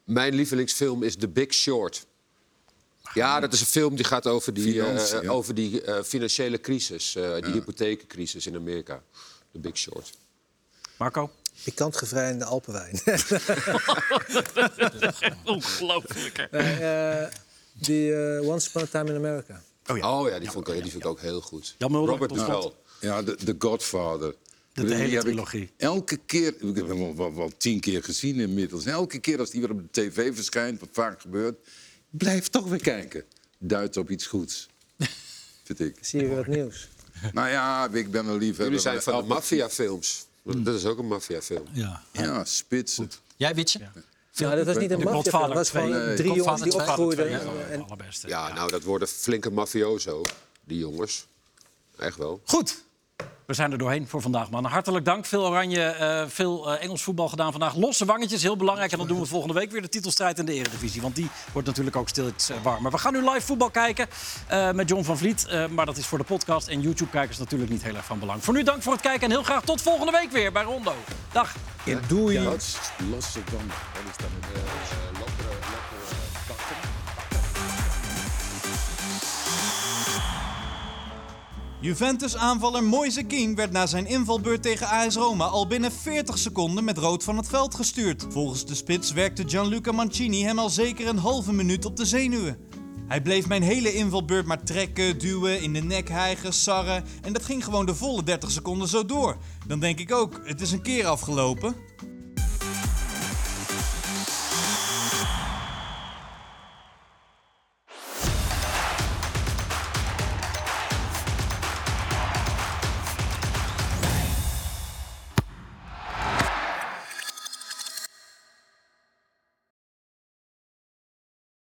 Mijn lievelingsfilm is The Big Short. Ja, dat is een film die gaat over die, eh, ja. over die eh, financiële crisis, eh, die hypotheekcrisis in Amerika. The Big Short. Marco? Pikant gevrijde Alpenwijn. Ongelooflijk. Eh, die eh, Once Upon a Time in America. Oh ja, die, vond, ik, die vind ik ook heel goed. Jan Mulder, Robert slot. Duval. Ja, de, The Godfather. De hele trilogie. elke keer, ik heb hem wel, wel, wel tien keer gezien inmiddels. En elke keer als die weer op de tv verschijnt, wat vaak gebeurt, blijf toch weer kijken. Duidt op iets goeds. Vind ik. Zie je weer wat nieuws. Nou ja, ik ben een liefhebber. Jullie zijn van de maffiafilms. Dat is ook een maffiafilm. Ja. Ja, spitsen. Jij, Witje? Ja, dat was niet een maffia dat was gewoon 2. drie jongens die 2. opgroeiden. Ja, en-. Ja, nou, dat worden flinke mafioso, die jongens. Echt wel. Goed. We zijn er doorheen voor vandaag, man. Hartelijk dank. Veel oranje, eh, veel eh, Engels voetbal gedaan vandaag. Losse wangetjes, heel belangrijk. En dan doen we volgende week weer de titelstrijd in de Eredivisie. Want die wordt natuurlijk ook steeds eh, warmer. We gaan nu live voetbal kijken eh, met John van Vliet. Eh, maar dat is voor de podcast. En YouTube-kijkers natuurlijk niet heel erg van belang. Voor nu dank voor het kijken. En heel graag tot volgende week weer bij Rondo. Dag. Doei. Ja, losse dan. Juventus-aanvaller Moise Kean werd na zijn invalbeurt tegen AS Roma al binnen 40 seconden met rood van het veld gestuurd. Volgens de spits werkte Gianluca Mancini hem al zeker een halve minuut op de zenuwen. Hij bleef mijn hele invalbeurt maar trekken, duwen, in de nek hijgen, sarren en dat ging gewoon de volle 30 seconden zo door. Dan denk ik ook, het is een keer afgelopen.